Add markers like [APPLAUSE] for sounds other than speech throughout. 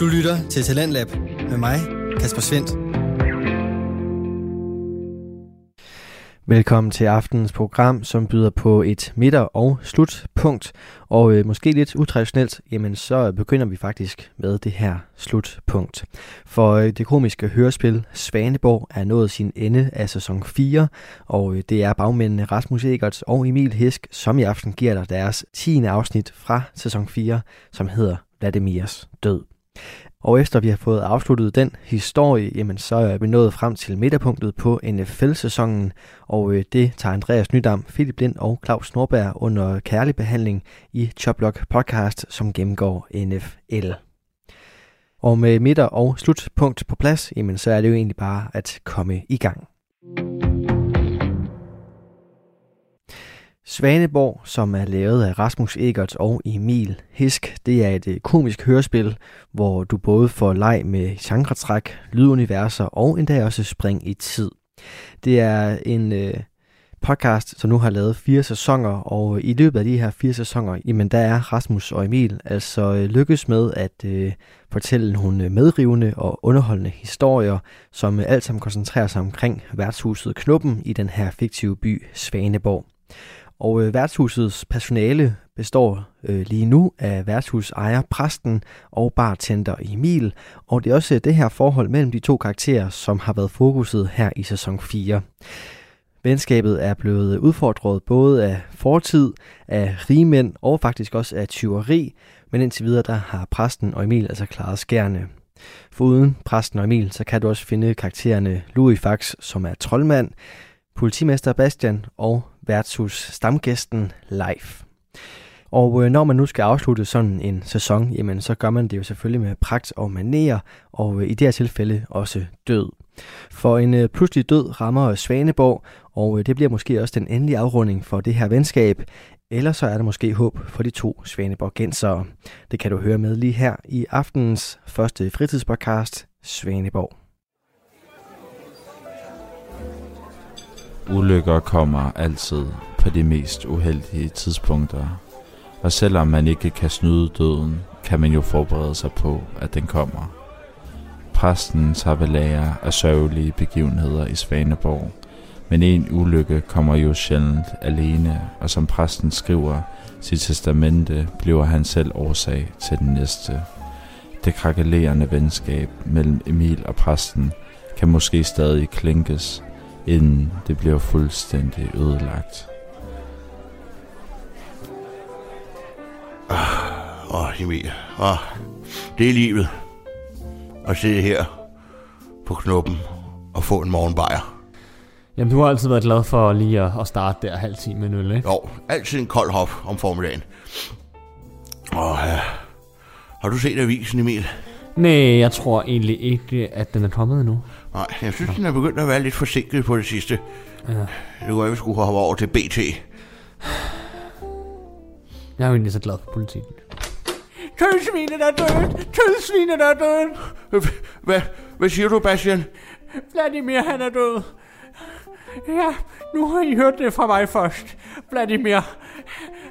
Du lytter til Talentlab med mig, Kasper Svendt. Velkommen til aftenens program, som byder på et midter- og slutpunkt. Og øh, måske lidt utraditionelt, jamen så begynder vi faktisk med det her slutpunkt. For øh, det komiske hørespil Svaneborg er nået sin ende af sæson 4, og øh, det er bagmændene Rasmus Egerts og Emil Hisk, som i aften giver dig deres 10. afsnit fra sæson 4, som hedder Vladimirs død. Og efter vi har fået afsluttet den historie, jamen så er vi nået frem til midterpunktet på NFL-sæsonen, og øh, det tager Andreas Nydam, Philip Lind og Claus Norberg under kærlig behandling i Choplock podcast, som gennemgår NFL. Og med midter- og slutpunkt på plads, jamen så er det jo egentlig bare at komme i gang. Svaneborg, som er lavet af Rasmus Egert og Emil Hisk, det er et øh, komisk hørespil, hvor du både får leg med genretræk, lyduniverser og endda også spring i tid. Det er en øh, podcast, som nu har lavet fire sæsoner, og øh, i løbet af de her fire sæsoner, jamen der er Rasmus og Emil altså øh, lykkes med at øh, fortælle nogle øh, medrivende og underholdende historier, som øh, alt sammen koncentrerer sig omkring værtshuset Knuppen i den her fiktive by Svaneborg. Og øh, værtshusets personale består øh, lige nu af værtshusejer præsten og bartender Emil, og det er også øh, det her forhold mellem de to karakterer, som har været fokuset her i sæson 4. Venskabet er blevet udfordret både af fortid, af rigmænd og faktisk også af tyveri, men indtil videre der har præsten og Emil altså klaret skærne. Foruden præsten og Emil, så kan du også finde karaktererne Louis Fax, som er troldmand, politimester Bastian og værtshus stamgæsten Leif. Og øh, når man nu skal afslutte sådan en sæson, jamen så gør man det jo selvfølgelig med pragt og maner, og øh, i det her tilfælde også død. For en øh, pludselig død rammer Svaneborg, og det bliver måske også den endelige afrunding for det her venskab, eller så er der måske håb for de to Svaneborgensere. Det kan du høre med lige her i aftenens første fritidspodcast, Svaneborg. Ulykker kommer altid på de mest uheldige tidspunkter. Og selvom man ikke kan snyde døden, kan man jo forberede sig på, at den kommer. Præsten tager ved lære af sørgelige begivenheder i Svaneborg, men en ulykke kommer jo sjældent alene, og som præsten skriver sit testamente, bliver han selv årsag til den næste. Det krakelerende venskab mellem Emil og præsten kan måske stadig klinkes, inden det bliver fuldstændig ødelagt. Åh, oh, Emil. Åh, oh, det er livet. At sidde her på knuppen og få en morgenbajer. Jamen, du har altid været glad for lige at, at starte der halv time med øl, ikke? Jo, altid en kold hop om formiddagen. Åh, ja. Har du set avisen, Emil? Nej, jeg tror egentlig ikke, at den er kommet endnu. Nej, jeg synes, den er begyndt at være lidt forsinket på det sidste. Ja. Det kunne jeg, vi skulle hoppe over til BT. Jeg er jo egentlig så glad for politikken. Tødsvinet er dødt! Tødsvinet er dødt! Hvad, hvad siger du, Bastian? Vladimir, han er død. Ja, nu har I hørt det fra mig først. Vladimir,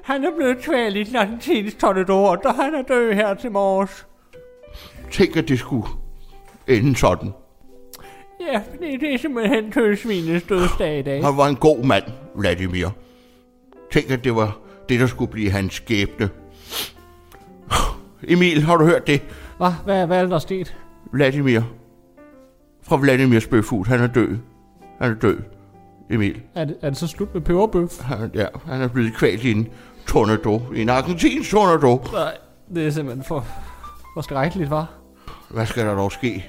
han er blevet kvalt i den argentinsk tornador, og han er død her til morges. Tænk, at det skulle ende sådan. Ja, det, det er simpelthen tødsvinets dødsdag i dag. Han var en god mand, Vladimir. Tænk, at det var det, der skulle blive hans skæbne. Emil, har du hørt det? Hvad, hvad, hvad er der sket? Vladimir. Fra Vladimirs bøfhus. Han er død. Han er død. Emil. Er det, er det så slut med peberbøf? Han, ja, han er blevet kvalt i en tornado. I en argentinsk tornado. Nej, det er simpelthen for, for skrækkeligt, var. Hvad skal der dog ske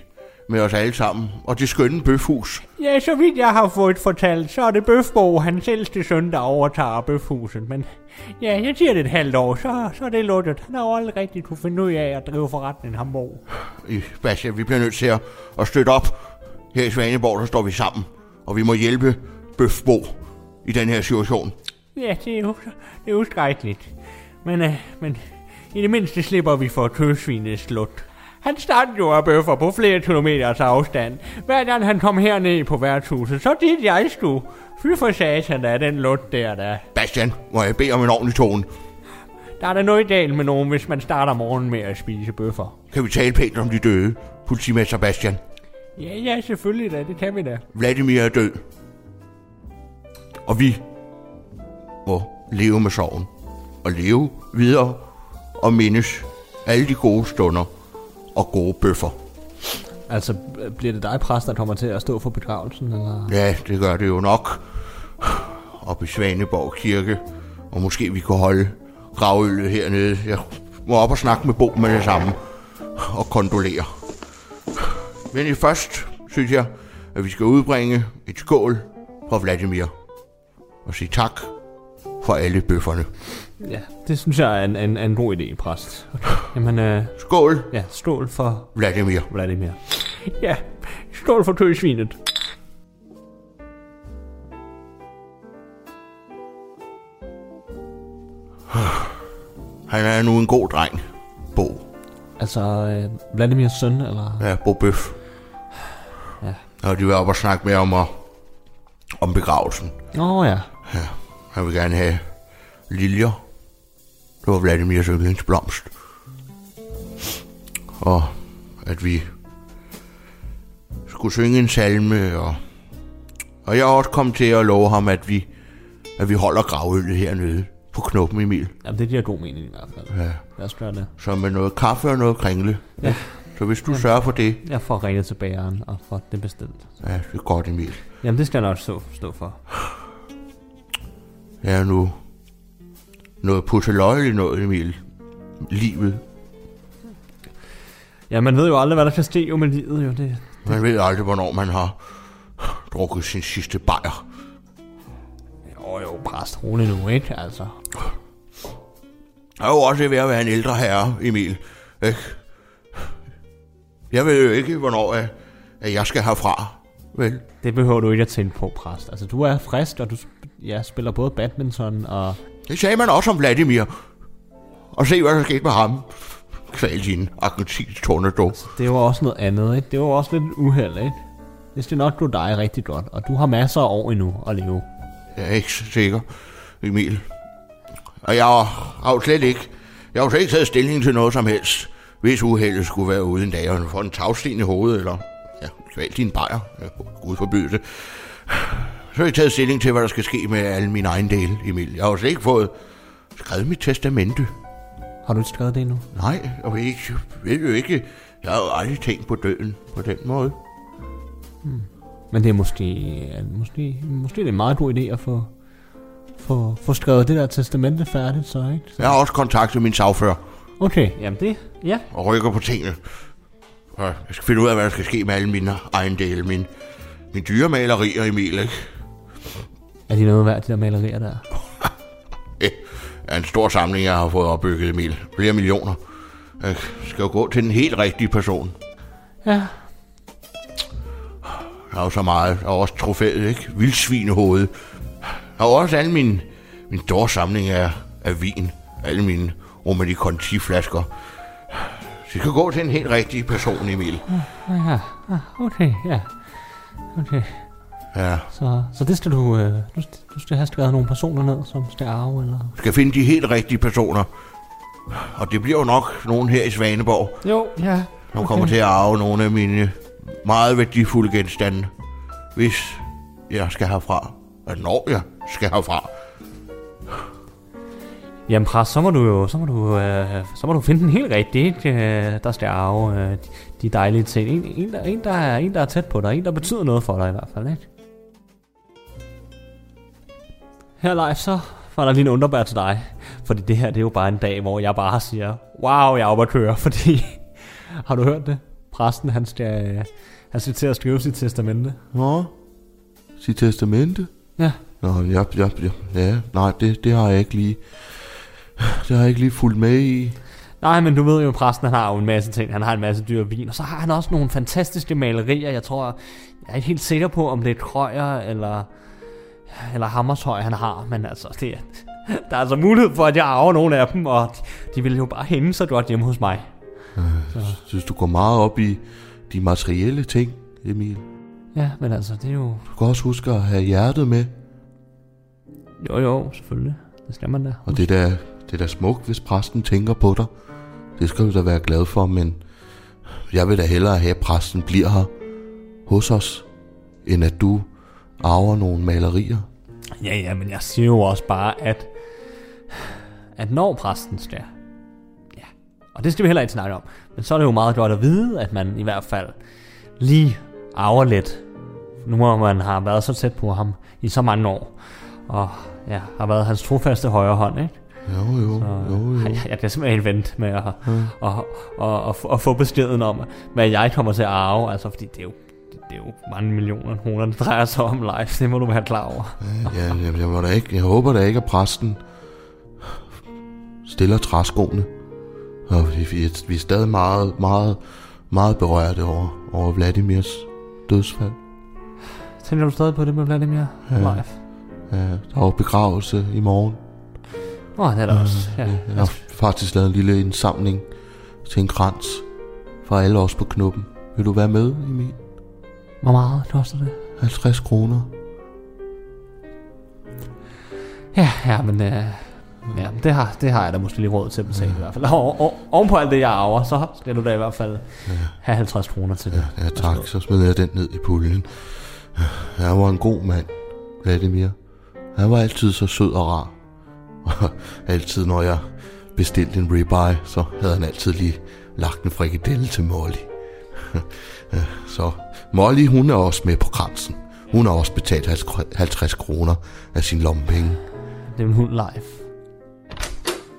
med os alle sammen? Og det skønne bøfhus. Ja, så vidt jeg har fået fortalt, så er det Bøfbo, hans ældste søn, der overtager bøfhuset. Men ja, jeg siger det et halvt år, så, så er det lukket. Han har jo aldrig rigtig kunne finde ud af at drive forretningen Hamburg. I Bastian, vi bliver nødt til at, at støtte op. Her i Svaneborg, der står vi sammen. Og vi må hjælpe Bøfbo i den her situation. Ja, det er jo, det er jo skrækkeligt. Men, øh, men i det mindste slipper vi for tøsvinets slut. Han startede jo af bøffer på flere kilometers afstand. Hver gang han kom herned på værtshuset, så dit jeg skulle. Fy for satan, der er den lut der, der. Bastian, må jeg bede om en ordentlig tone? der er der noget galt med nogen, hvis man starter morgenen med at spise bøffer. Kan vi tale pænt om de døde, politimester Sebastian? Ja, ja, selvfølgelig da. Det kan vi da. Vladimir er død. Og vi må leve med sorgen. Og leve videre og mindes alle de gode stunder og gode bøffer. Altså, bliver det dig, præst, der kommer til at stå for begravelsen? Eller? Ja, det gør det jo nok. Op i Svaneborg Kirke. Og måske vi kunne holde gravøllet hernede. Jeg må op og snakke med Bo med det samme. Og kondolere. Men i først synes jeg, at vi skal udbringe et skål for Vladimir. Og sige tak for alle bøfferne. Ja, det synes jeg er en, en, en god idé, præst. Okay. Jamen, øh, Skål, ja, stål for Vladimir. Vladimir. Ja, skål for tøsvinet. Han er nu en god dreng, Bo. Altså, øh, Vladimirs søn, eller? Ja, Bo Bøf. Ja. Og de vil op og snakke mere om, om begravelsen. Åh oh, ja. Ja, han vil gerne have liljer. Det var Vladimirs yndlingsblomst. Og at vi skulle synge en salme, og, og jeg er også kommet til at love ham, at vi, at vi holder gravøllet hernede på knuppen, Emil. Jamen, det giver god mening i hvert fald. Ja, Lad os gøre det. så med noget kaffe og noget kringle. Ja. Så hvis du sørger for det, Jeg får ringet til bageren og får det bestilt. ja, det er godt, Emil. Jamen, det skal jeg nok stå, stå for. Er nu noget pusseløjeligt noget, Emil. Livet. Ja, man ved jo aldrig, hvad der kan ske jo med livet, jo. Det, Man ved aldrig, hvornår man har drukket sin sidste bajer. jo, jo, præst, rolig nu, ikke? Altså. Jeg er jo også ved at være en ældre herre, Emil. Ikke? Jeg ved jo ikke, hvornår at jeg skal herfra. Vel? Det behøver du ikke at tænke på, præst. Altså, du er frisk, og du ja, spiller både badminton og... Det sagde man også om Vladimir. Og se, hvad der skete med ham. Kval din argentinsk tornado. Det var også noget andet, ikke? Det var også lidt uheld, ikke? Det skal nok gå dig rigtig godt, og du har masser af år endnu at leve. Jeg er ikke så sikker, Emil. Og jeg har jo slet ikke, jeg har jo slet ikke taget stilling til noget som helst. Hvis uheldet skulle være ude en dag, og få en tagsten i hovedet, eller ja, kval din bajer, ja, Gud forbyde det. Så har jeg taget stilling til, hvad der skal ske med alle mine egne dele, Emil. Jeg har jo slet ikke fået skrevet mit testamente. Har du ikke skrevet det endnu? Nej, jeg ved, ikke, jeg ved jo ikke. Jeg har jo aldrig tænkt på døden på den måde. Men det er måske, måske, måske det er en meget god idé at få, få, få skrevet det der testamente færdigt, så ikke? Så, Jeg har også kontaktet min sagfører Okay, jamen det, ja. og rykker på tingene. Og jeg skal finde ud af, hvad der skal ske med alle mine ejendele. Min, min dyre malerier, Emil, ikke? Er de noget værd, de der malerier der? [LAUGHS] Det er en stor samling, jeg har fået opbygget, Emil. Flere millioner. Jeg skal jo gå til den helt rigtige person. Ja, Jeg har jo så meget. Jeg har også trofæet, ikke? Vildsvinehoved. Jeg har jo også alle min, min store samling af, af vin. Alle mine Romani Conti jeg skal gå til en helt rigtig person, Emil. ja, okay, ja. Okay, Ja. så, så det skal du, øh, du, du skal have skrevet nogle personer ned, som skal arve, eller? skal finde de helt rigtige personer. Og det bliver jo nok nogen her i Svaneborg, Jo, ja. som kommer til at arve nogle af mine meget værdifulde genstande, hvis jeg skal herfra. Når jeg skal herfra. Jamen præst, så må du jo, så må du, øh, så må du finde den helt rigtige, ikke? Øh, der skal arve øh, de- de dejlige ting. En, en, der, en, der er, en, der er tæt på dig, en, der betyder noget for dig i hvert fald, ikke? Her live, så var der lige en underbær til dig. Fordi det her, det er jo bare en dag, hvor jeg bare siger, wow, jeg er oppe at køre, [LAUGHS] fordi... har du hørt det? Præsten, han skal, han skal til at skrive sit testamente. Nå, sit testamente? Ja. Nå, ja, ja, ja, ja nej, det, det har jeg ikke lige... Det har jeg ikke lige fulgt med i. Nej, men du ved jo, præsten han har jo en masse ting. Han har en masse dyr vin, og så har han også nogle fantastiske malerier. Jeg tror, jeg er ikke helt sikker på, om det er Krøyer eller, eller Hammershøj, han har. Men altså, det er, der er altså mulighed for, at jeg arver nogle af dem, og de, de vil jo bare hænge så godt hjemme hos mig. Synes du går meget op i de materielle ting, Emil? Ja, men altså, det er jo... Du kan også huske at have hjertet med. Jo, jo, selvfølgelig. Det skal man da. Og det der, det er da smukt, hvis præsten tænker på dig. Det skal du da være glad for, men jeg vil da hellere have, at præsten bliver her hos os, end at du arver nogle malerier. Ja, ja, men jeg siger jo også bare, at, at når præsten skal, ja, og det skal vi heller ikke snakke om, men så er det jo meget godt at vide, at man i hvert fald lige arver lidt, nu hvor man har været så tæt på ham i så mange år, og ja, har været hans trofaste højre hånd, ikke? Jo, jo, Så, jo, jo. [LAUGHS] Jeg, jeg kan simpelthen vente med at, mm. at, at, at, at, få beskeden om, hvad jeg kommer til at arve, altså fordi det er jo, det er jo mange millioner kroner, det drejer sig om live, det må du være klar over. Ja, jeg, jeg, må da ikke, jeg håber da ikke, at præsten stiller træskoene. Og vi, vi, vi er stadig meget, meget, meget berørte over, over Vladimirs dødsfald. Tænker du stadig på det med Vladimir Ja. live? Ja, der er jo begravelse i morgen. Nå, det er der også. Ja. Jeg har faktisk lavet en lille indsamling til en krans for alle os på knuppen. Vil du være med, Emil? Hvor meget koster det? 50 kroner. Ja, ja, men øh, ja, det, har, det har jeg da måske lige råd til at betale i hvert fald. Og, og, oven på alt det, jeg arver, så skal du da i hvert fald have 50 kroner til det. Ja, tak. Så smider jeg den ned i puljen. Han var en god mand, Vladimir. Han var altid så sød og rar. Og [LAUGHS] altid, når jeg bestilte en ribeye, så havde han altid lige lagt en frikadelle til Molly. [LAUGHS] Så Molly, hun er også med på kransen. Hun har også betalt 50 kroner af sin lommepenge. Det er en hund live.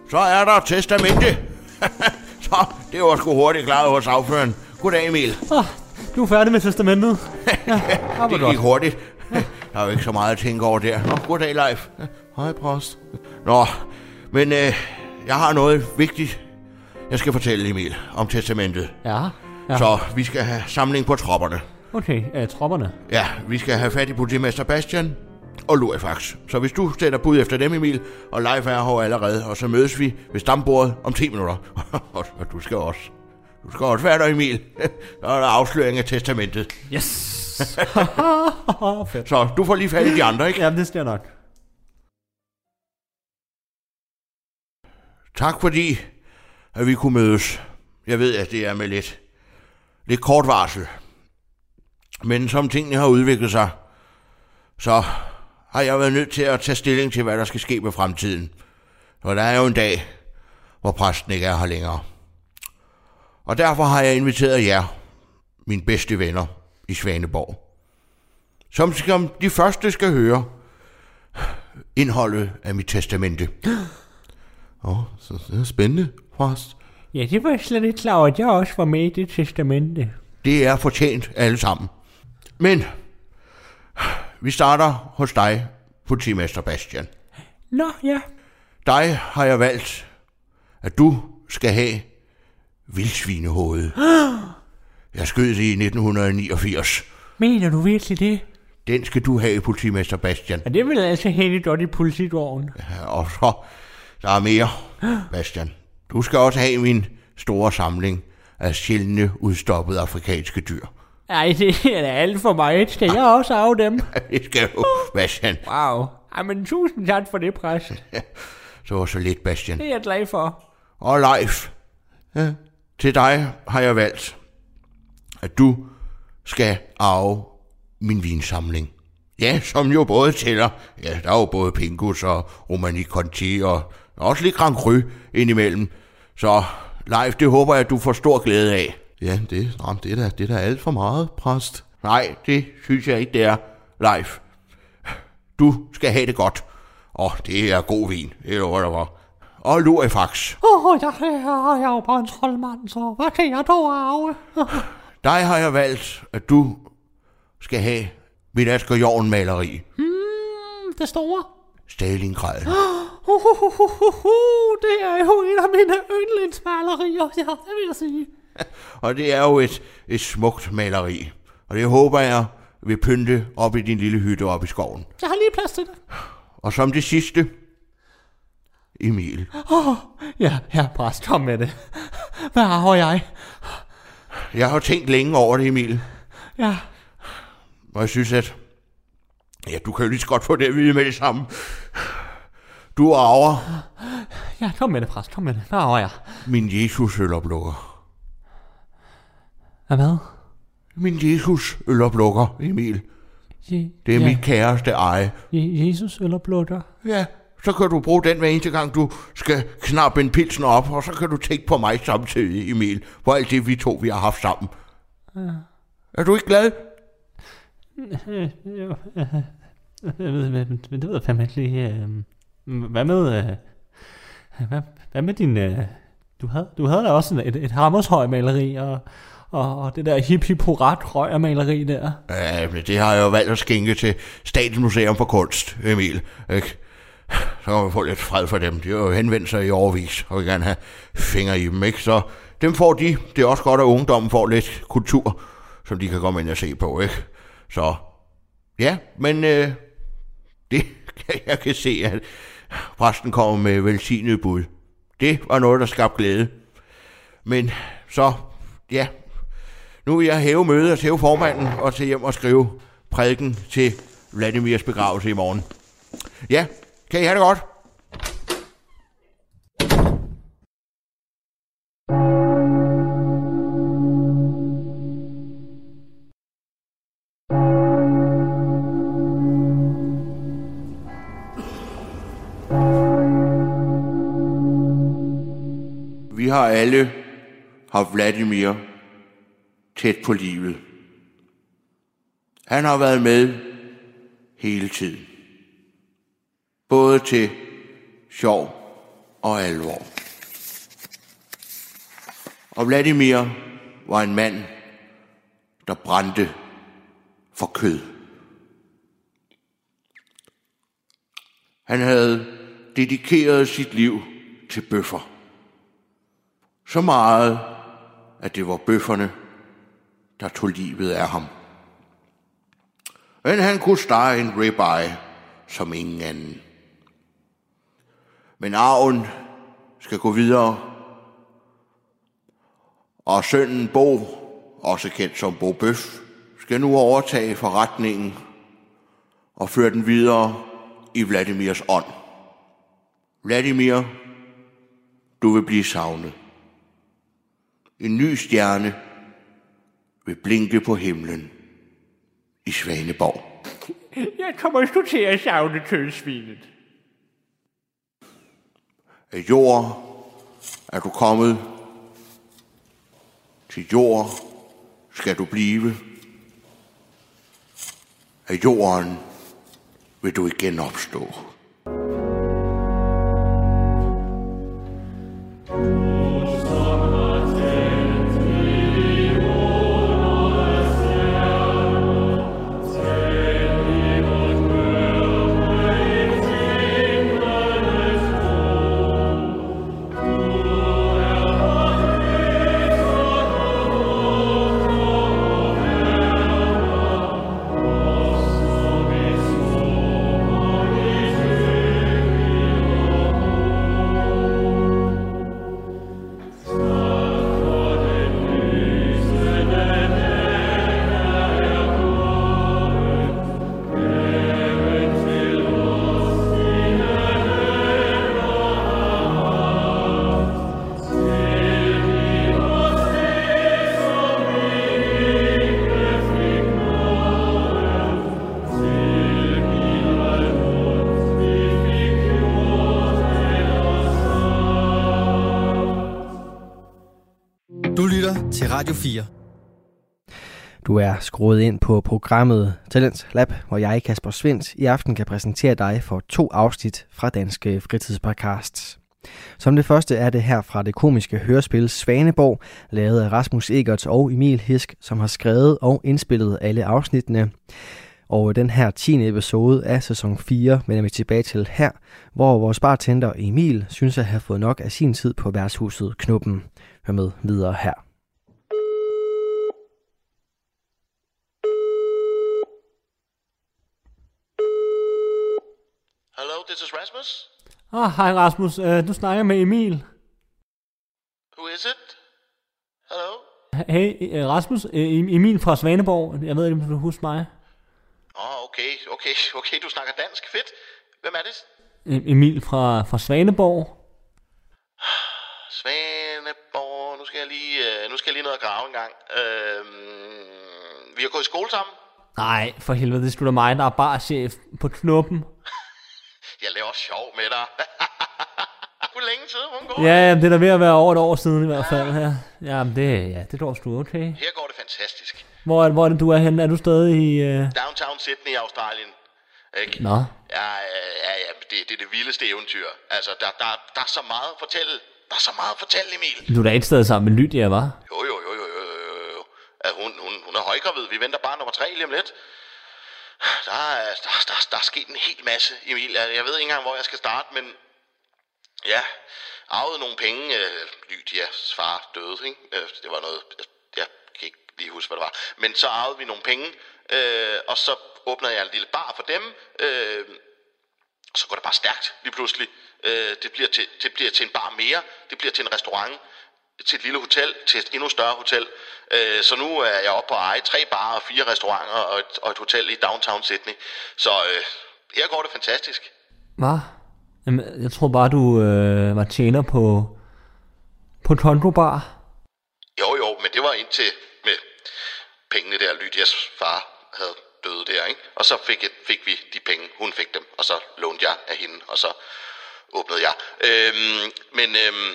Så er der testamente. [LAUGHS] så, det var sgu hurtigt klaret hos afføren. Goddag, Emil. Ah, du er færdig med testamentet. Ja, ja Det gik hurtigt. Der er jo ikke så meget at tænke over der. Nå, goddag, Leif. Hej, præst. Nå, men øh, jeg har noget vigtigt, jeg skal fortælle Emil om testamentet. Ja, Ja. Så vi skal have samling på tropperne. Okay, øh, tropperne. Ja, vi skal have fat i politimester Bastian og Lurifax. Så hvis du sætter bud efter dem, Emil, og Leif er her allerede, og så mødes vi ved stambordet om 10 minutter. [LAUGHS] og du skal også. Du skal også være der, Emil. [LAUGHS] Så er der afsløring af testamentet. Yes! [LAUGHS] Så du får lige fat i de andre, ikke? Jamen, det sker nok. Tak fordi, at vi kunne mødes. Jeg ved, at det er med lidt, lidt kort varsel. Men som tingene har udviklet sig, så har jeg været nødt til at tage stilling til, hvad der skal ske med fremtiden. Og der er jo en dag, hvor præsten ikke er her længere. Og derfor har jeg inviteret jer, mine bedste venner i Svaneborg, som, som de første skal høre indholdet af mit testamente. Åh, oh, så det er spændende, præst. Ja, det var jeg slet ikke klar over, at jeg også var med i det testamente. Det er fortjent alle sammen. Men vi starter hos dig, politimester Bastian. Nå, ja. Dig har jeg valgt, at du skal have vildsvinehovedet. [GASPS] Jeg skød det i 1989. Mener du virkelig det? Den skal du have, politimester Bastian. Ja, det vil altså hænge godt i politigården. Ja, Og så, der er mere, Bastian. Du skal også have min store samling af sjældne, udstoppede afrikanske dyr. Ej, det er da alt for mig. Skal jeg også af dem? [LAUGHS] Det skal du, Bastian. Wow. Ej, men tusind tak for det, præst. [LAUGHS] Så var så lidt, Bastian. Det er jeg glad for. Og Leif, ja, til dig har jeg valgt, at du skal arve min vinsamling. Ja, som jo både tæller, ja, der er jo både Pingus og Romani Conti og også lidt Grand Cru indimellem. Så Leif, det håber jeg, at du får stor glæde af. Ja, det, jamen, det, er, da, det er da alt for meget, præst. Nej, det synes jeg ikke, det er, Leif. Du skal have det godt. Og det er god vin, det lover jeg for. Og Lurifax. Åh, oh, jeg, jeg, jeg er jo bare en troldmand, så hvad kan jeg dog arve? [LAUGHS] Dig har jeg valgt, at du skal have mit Asger Jorn maleri. Hmm, det store. Stalingrad. Uh, uh, uh, uh, uh, det er jo en af mine yndlingsmalerier, ja, det vil jeg sige. [LAUGHS] Og det er jo et, et smukt maleri. Og det håber jeg vil pynte op i din lille hytte op i skoven. Jeg har lige plads til det. Og som det sidste, Emil. Oh, ja, her præst, kom med det. Hvad arver jeg? Jeg har tænkt længe over det, Emil. Ja, Og jeg synes, at... Ja, du kan jo lige så godt få det at vide med det samme. Du arver Ja, kom med det, præst. Kom med det. Bare over jer. Min Jesus øloplukker. Ja, hvad? Min Jesus øloplukker, Emil. Je- Det er ja. mit kæreste eje. Je- Jesus blutter? Ja, så kan du bruge den hver eneste gang, du skal knappe en pilsen op, og så kan du tænke på mig samtidig, Emil, på alt det, vi to vi har haft sammen. Er du ikke glad? Jo, jeg ved, men, men det ved jeg fandme ikke lige. Øhm. Hvad med... Øh, hvad, hvad med din... Øh, du, havde, du havde da også et, et hammershøj maleri, og, og, og det der hip hip hurrat røger maleri der. Ja, men det har jeg jo valgt at skænke til Statens Museum for Kunst, Emil. Ikke? Så kan man få lidt fred for dem. De har jo henvendt sig i overvis, og vil gerne have fingre i dem, ikke? Så dem får de. Det er også godt, at ungdommen får lidt kultur, som de kan komme ind og se på, ikke? Så ja, men øh, det [LAUGHS] jeg kan se, at præsten kommer med velsignet bud. Det var noget, der skabte glæde. Men så, ja, nu vil jeg hæve mødet og hæve formanden og til hjem og skrive prædiken til Vladimirs begravelse i morgen. Ja, kan I have det godt? Har Vladimir tæt på livet. Han har været med hele tiden. Både til sjov og alvor. Og Vladimir var en mand, der brændte for kød. Han havde dedikeret sit liv til bøffer. Så meget, at det var bøfferne, der tog livet af ham. Men han kunne stege en ribeye som ingen anden. Men arven skal gå videre, og sønnen Bo, også kendt som Bo Bøf, skal nu overtage forretningen og føre den videre i Vladimirs ånd. Vladimir, du vil blive savnet. En ny stjerne vil blinke på himlen i Svaneborg. Jeg kommer sgu til at savne tødsvinet. Af jord er du kommet. Til jord skal du blive. Af jorden vil du igen opstå. Til Radio 4. Du er skruet ind på programmet Talents Lab, hvor jeg, Kasper Svendt, i aften kan præsentere dig for to afsnit fra Danske Fritidspodcasts. Som det første er det her fra det komiske hørespil Svaneborg, lavet af Rasmus Egerts og Emil Hisk, som har skrevet og indspillet alle afsnittene. Og den her 10. episode af sæson 4 vender vi tilbage til her, hvor vores bartender Emil synes at have fået nok af sin tid på værtshuset Knuppen. Hør med videre her. Hello, this is Rasmus. Åh, oh, hej Rasmus. Uh, du snakker med Emil. Who is it? Hello? Hey, uh, Rasmus. Uh, Emil fra Svaneborg. Jeg ved ikke, om du husker mig. Åh, oh, okay, okay, [LAUGHS] okay, du snakker dansk. Fedt. Hvem er det? Uh, Emil fra, fra Svaneborg. Svaneborg, nu skal jeg lige, øh, nu skal jeg lige ned og grave en gang. Øh, vi har gået i skole sammen. Nej, for helvede, det er da mig, der er bare chef på knuppen. [LAUGHS] Jeg laver sjov med dig. [LAUGHS] Hvor længe siden, hun går? Ja, jamen, det er da ved at være over et år siden i hvert fald her. Jamen, det, ja, det går sgu okay. Her går det fantastisk. Hvor, er- hvor er det, du er henne? Er du stadig i... Uh... Downtown Sydney i Australien. Ikke? Nå, Ja, øh, ja, ja, det, det er det vildeste eventyr. Altså, der, der, der er så meget at fortælle. Der er så meget at fortælle, Emil. du er da et sted sammen med Lydia, var? Jo, jo, jo, jo, jo, jo. At hun, hun, hun er højgravid. Vi venter bare nummer tre lige om lidt. Der er, der, der, der er sket en hel masse, Emil. Jeg, ved ikke engang, hvor jeg skal starte, men... Ja, arvede nogle penge. Øh, Lydias far døde, ikke? Øh, det var noget... Jeg, jeg kan ikke lige huske, hvad det var. Men så arvede vi nogle penge, øh, og så åbnede jeg en lille bar for dem. Øh, og så går det bare stærkt lige pludselig. Øh, det, bliver til, det bliver til en bar mere, det bliver til en restaurant, til et lille hotel, til et endnu større hotel. Øh, så nu er jeg oppe på at eje tre barer, og fire restauranter og et, og et hotel i downtown Sydney. Så øh, her går det fantastisk. Hvad? Jamen, jeg tror bare, du øh, var tjener på... På Tondo Bar. Jo, jo, men det var indtil med pengene der, Lydias far havde døde der, ikke? Og så fik, jeg, fik vi de penge, hun fik dem, og så lånte jeg af hende, og så åbnede jeg. Øhm, men øhm,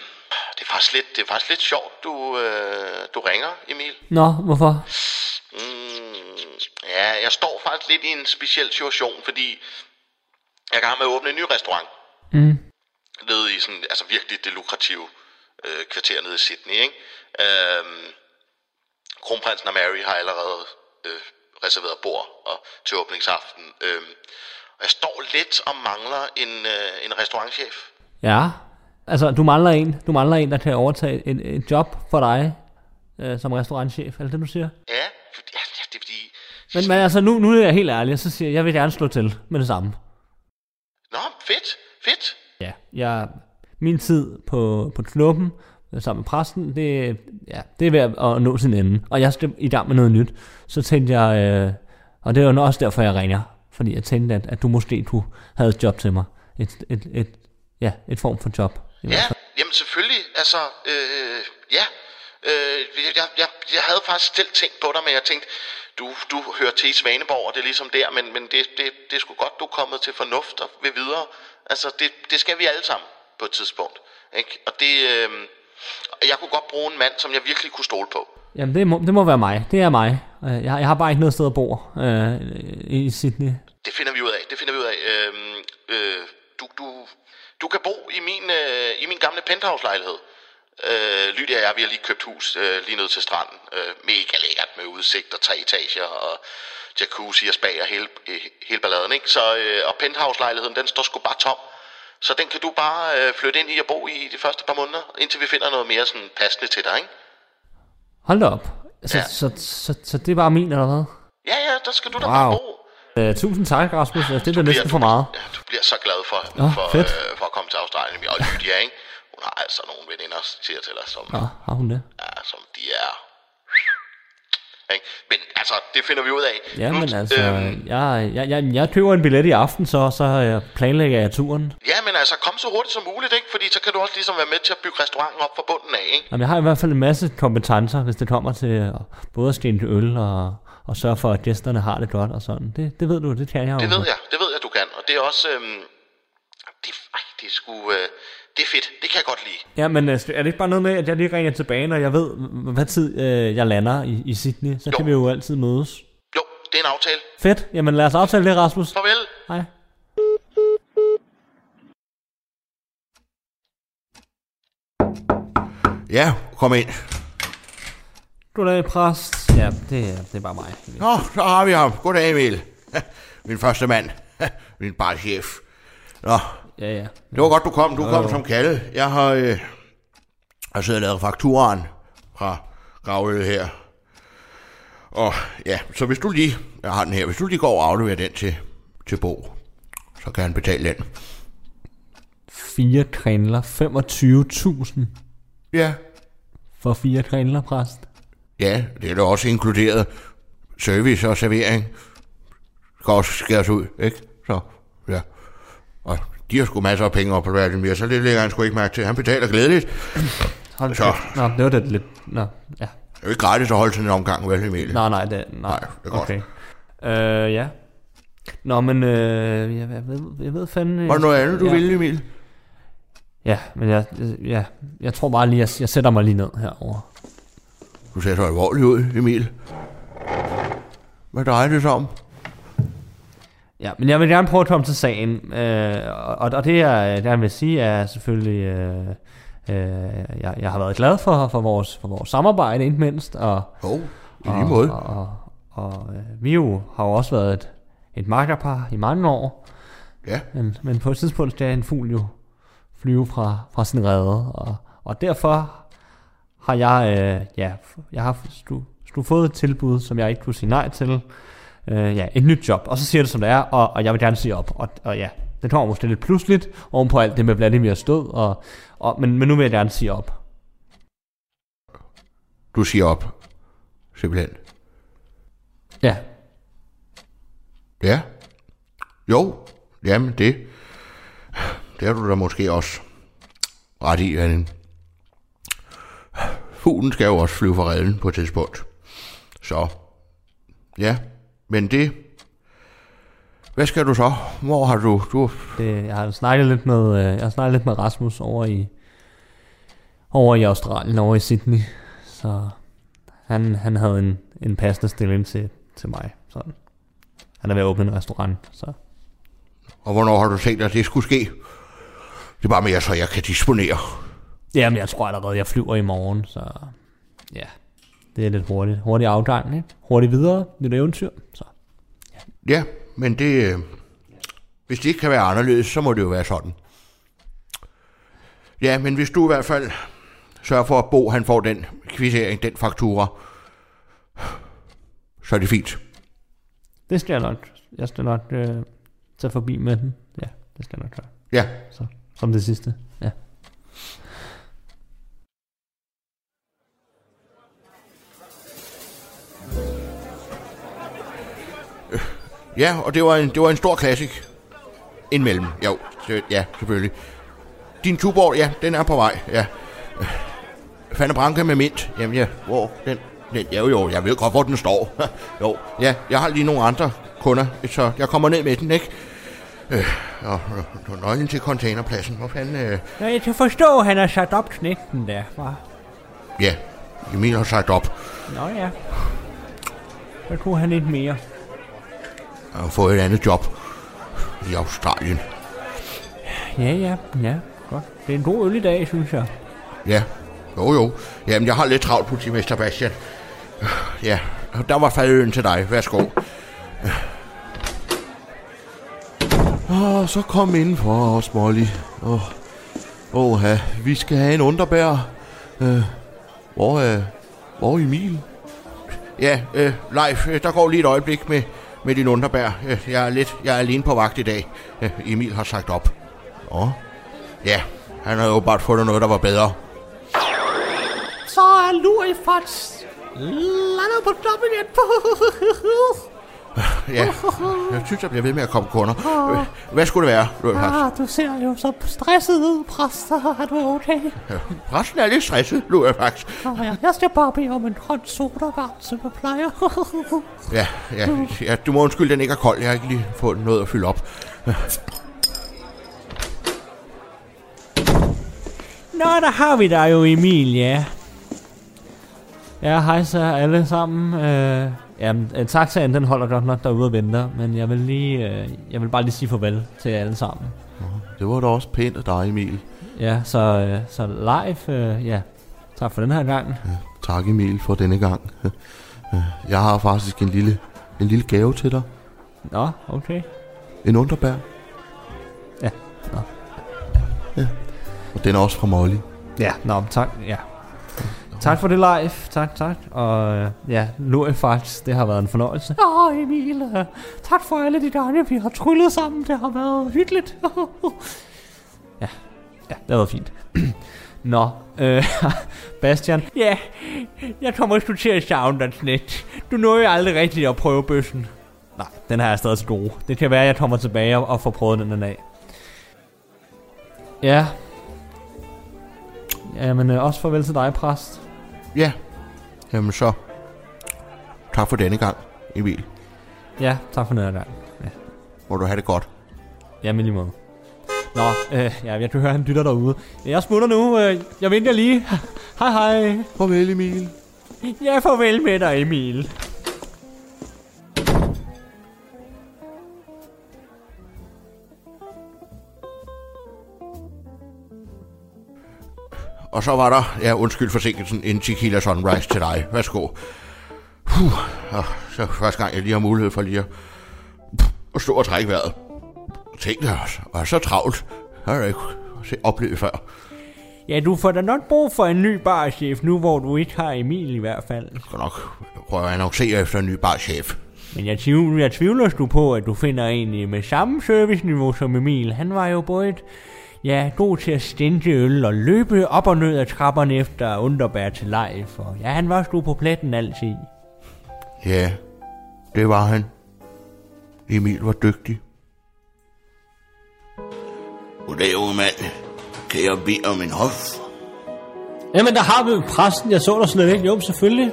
det, er faktisk lidt, det er faktisk lidt sjovt, du, øh, du ringer, Emil. Nå, hvorfor? Mm, ja, jeg står faktisk lidt i en speciel situation, fordi jeg i gang med at åbne en ny restaurant. Mm. Nede i sådan, altså virkelig det lukrative øh, kvarter nede i Sydney, ikke? Øhm, Kronprinsen og Mary har allerede øh, reserveret bord og, til åbningsaften. Øhm, og jeg står lidt og mangler en, øh, en restaurantchef. Ja. Altså, du mangler en, du mangler en, der kan overtage et, et job for dig øh, som restaurantchef. Er det det, du siger? Ja, ja, det er fordi... Men, men altså, nu, nu er jeg helt ærlig, så siger jeg, jeg vil gerne slå til med det samme. Nå, fedt, fedt. Ja, jeg, min tid på, på knuppen øh, sammen med præsten, det, ja, det er ved at nå sin ende. Og jeg skal i gang med noget nyt. Så tænkte jeg, øh, og det er jo også derfor, jeg ringer. Fordi jeg tænkte, at, at du måske kunne have et job til mig. Et, et, et, ja, et form for job. Ja, jamen selvfølgelig. Altså, øh, ja. Øh, jeg, jeg, jeg havde faktisk selv tænkt på dig, men jeg tænkte, du, du hører til i Svaneborg, og det er ligesom der, men, men det, det, det er sgu godt, du er kommet til fornuft og vil videre. Altså, det, det skal vi alle sammen på et tidspunkt. Ikke? Og det, øh, jeg kunne godt bruge en mand, som jeg virkelig kunne stole på. Jamen, det må, det må være mig. Det er mig. Øh, Jeg, jeg har bare ikke noget sted at bo øh, i Sydney. Det finder vi ud af. Det finder vi ud af. Øhm, øh, du, du, du kan bo i min, øh, i min gamle penthouse-lejlighed. Øh, Lydia og jeg, vi har lige købt hus øh, lige ned til stranden. Øh, mega lækkert med udsigt og tre etager og jacuzzi og spa og hele, øh, hele balladen. Ikke? Så, øh, og penthouse-lejligheden, den står sgu bare tom. Så den kan du bare øh, flytte ind i og bo i de første par måneder, indtil vi finder noget mere sådan passende til dig, ikke? Hold da op. Så, Ja. så, så, så, det er bare min, eller hvad? Ja, ja, der skal du da Wow. bare bo. Uh, tusind tak, Rasmus. Altså, det er da næsten for meget. Ja, du bliver så glad for, Nå, for, fedt. øh, for at komme til Australien. Og Lydia, ikke? Hun har altså nogle veninder, siger til dig, som, Nå, har hun det? ja, som de er... Ikke? Men altså, det finder vi ud af. Ja, Nu, men altså, øhm, jeg, jeg, jeg, jeg køber en billet i aften, så, så øh, planlægger jeg turen. ja, men altså, kom så hurtigt som muligt, ikke? Fordi så kan du også ligesom være med til at bygge restauranten op fra bunden af, ikke? Jamen, jeg har i hvert fald en masse kompetencer, hvis det kommer til både at skænke øl og, og sørge for, at gæsterne har det godt og sådan. Det, det ved du, det kan jeg Det jo. ved jeg, det ved jeg, du kan. Og det er også... Øhm, det, ej, det er sgu... Øh, det er fedt, det kan jeg godt lide. Ja, men øh, er det ikke bare noget med, at jeg lige ringer tilbage, når jeg ved, hvad tid øh, jeg lander i, i Sydney? Så Jo. kan vi jo altid mødes. Jo, det er en aftale. Fedt. Jamen, lad os aftale det, Rasmus. Farvel. Hej. Ja, kom ind. Goddag, præst. Ja, det, er- det er bare mig. Nå, så har vi ham. Goddag, Emil. [LAUGHS] Min første mand. [LAUGHS] Min barchef. Nå, Ja, ja. det var godt, du kom. Du kom som kalde. Jeg har, øh, har siddet og lavet fakturaen fra Gravøl her. Og ja, så hvis du lige, jeg har den her, hvis du lige går og afleverer den til, til Bo, så kan han betale den. Fire krinler. 25.000 Ja. for fire krinler, præst. Ja, det er da også inkluderet service og servering. Skal også skæres ud, ikke? Så, ja. Og De har sgu masser af penge op på Vladimir, så det lægger han sgu ikke mærke til. Han betaler glædeligt. Hold Så. Nå, det var det lidt... Nå, ja. Det er jo ikke gratis at holde sådan en omgang, vel, Emil? Nej, nej, det, nej. Nej, det er godt. Okay. Øh, ja. Nå, men øh, jeg, jeg, ved, jeg ved fandme... Var der noget andet, du ja. ville, Emil? Ja, men jeg, ja, jeg tror bare lige, jeg, jeg sætter mig lige ned herover. Du ser så alvorlig ud, Emil. Hvad drejer det sig om? Ja, men jeg vil gerne prøve at komme til sagen. Øh, og, og det, jeg gerne vil sige, er selvfølgelig... Øh, øh, jeg, jeg har været glad for, for, vores, for vores samarbejde, ikke mindst. Og, oh, i og, lige måde. Og, og, og øh, vi jo har jo også været et, et makkerpar i mange år. Ja, Men, men på et tidspunkt skal en fugl jo flyve fra, fra sin rede, og, og derfor har jeg, øh, ja, jeg har du, du fået et tilbud, som jeg ikke kunne sige nej til. Øh, ja, et nyt job, og så siger det som det er, og, og jeg vil gerne sige op. Og, og ja, det kommer måske lidt pludseligt oven på alt det med Vladimir stød, og, og, men, men nu vil jeg gerne sige op. du siger op. Simpelthen. Ja, Ja. Jo, jamen det. Det har du da måske også ret i, Anne. Fuglen skal jo også flyve fra redden på et tidspunkt. Så, ja, men det... Hvad skal du så? Hvor har du... du det, jeg har snakket lidt med, øh, jeg har snakket lidt med Rasmus over i, over i Australien, over i Sydney. Så han, han havde en, en passende stilling til, til mig. Sådan. Han er ved at åbne en restaurant, så og hvornår har du tænkt, at det skulle ske? Det er bare mere, så jeg kan disponere. Jamen, jeg tror allerede, jeg flyver i morgen, så ja, det er lidt hurtigt. Hurtig afgang, ikke? Hurtigt videre, lidt eventyr, så Ja, men det... øh, Hvis det ikke kan være anderledes, så må det jo være sådan. Ja, men hvis du i hvert fald sørger for, at Bo han får den kvittering, den faktura, så er det fint. det skal jeg nok, jeg skal nok øh, tage forbi med den. Ja, det skal jeg nok gøre. Ja, Så, som det sidste, ja. Ja og det var en, det var en stor klassik. Indmellem, jo, det, ja, selvfølgelig. Din Tuborg, ja, den er på vej, ja. Fanny Branca med mint, jamen ja, hvor den, den, ja, jo, jeg ved godt, hvor den står. [LAUGHS] jo, ja, jeg har lige nogle andre kunder, så jeg kommer ned med den, ikke? Øh, og, og, nøglen til containerpladsen, hvor fanden... Øh, Ja, jeg kan forstå, at han har sat op knægten der, hva'? ja, Emil har sagt op. Nå ja. Så kunne han lidt mere. Jeg har fået et andet job i Australien. Ja, ja, ja. Godt. Det er en god øl i dag, synes jeg. Ja, jo jo. Jamen, jeg har lidt travlt, politimester Bastian. Ja, der var fadøen til dig. Værsgo. Åh, så kom indenfor os, Molly. Åh, oh, ja, vi skal have en underbær. Øh, hvor er, hvor er Emil? Ja, øh, Leif, øh, der går lige et øjeblik med, med din underbær. Øh, jeg er lidt, jeg er alene på vagt i dag. Øh, Emil har sagt op. Åh, Ja, han har jo bare fundet noget, der var bedre. Så er Lurifat's landet på toppen igen. [LAUGHS] Ja, jeg synes, jeg bliver ved med at komme kunder. Hvad skulle det være, Pax? ah, du ser jo så stresset ud, præster. Er du okay? Resten er lidt stresset, Pax. Oh, ja. Jeg skal bare bede om en hånd sodavand, som jeg plejer. Ja, ja, ja, du må undskylde, den ikke er kold. Jeg har ikke lige fået noget at fylde op. Nå, der har vi dig jo, Emil, ja. Ja, hej så alle sammen. Øh, jamen, øh, taxaen, den holder godt nok derude og venter, men jeg vil lige, øh, jeg vil bare lige sige farvel til jer alle sammen. det var da også pænt af dig, Emil. Ja, så, øh, så live, øh, ja, tak for den her gang. Tak, Emil, for denne gang. [LAUGHS] Jeg har faktisk en lille, en lille gave til dig. Nå, okay. En underbær. Ja, nå. Og den er også fra Molly. Ja, nå, tak, ja. Tak for det live, tak, tak. Og øh, ja, nu er faktisk, det har været en fornøjelse. Åh, Emil, øh, tak for alle de gange, vi har tryllet sammen. Det har været hyggeligt. [LAUGHS] ja, ja, det har været fint. [CLEARS THROAT] Nå, øh, [LAUGHS] Bastian. Ja, jeg kommer sgu til at savne dig lidt. Du nåede jo aldrig rigtigt at prøve bøssen. Nej, den har jeg stadig til gode. Det kan være, at jeg kommer tilbage og, og får prøvet den en dag. Ja. Jamen, øh, også farvel til dig, præst. Ja. Jamen så. Tak for denne gang, Emil. Ja, tak for noget gang. Må du have det godt. Jamen, lige måde. Nå, øh, ja, jeg kan høre, han dytter derude. Jeg smutter nu. Øh, jeg venter lige. [LAUGHS] hej, hej. Farvel, Emil. Ja, farvel med dig, Emil. Og så var der, ja, undskyld forsinkelsen, en tequila sunrise til dig. Værsgo. Puh, og så første gang, jeg lige har mulighed for lige at, at stå og trække vejret. Tænk dig også, og så travlt. Har jeg ikke set- oplevet før. Ja, du får da nok brug for en ny barchef nu, hvor du ikke har Emil i hvert fald. Jeg skal nok prøve at annoncere efter en ny barchef. Men jeg tvivler, jeg tvivler du på, at du finder en med samme serviceniveau som Emil. Han var jo både et, ja, god til at stænde øl og løbe op og ned ad trapperne efter underbær til live. Og ja, han var sgu på pletten altid. Ja, det var han. Emil var dygtig. Goddag, unge mand. Kan jeg bede om en hof? Jamen, der har vi præsten. Jeg så dig slet ikke. Jo, selvfølgelig.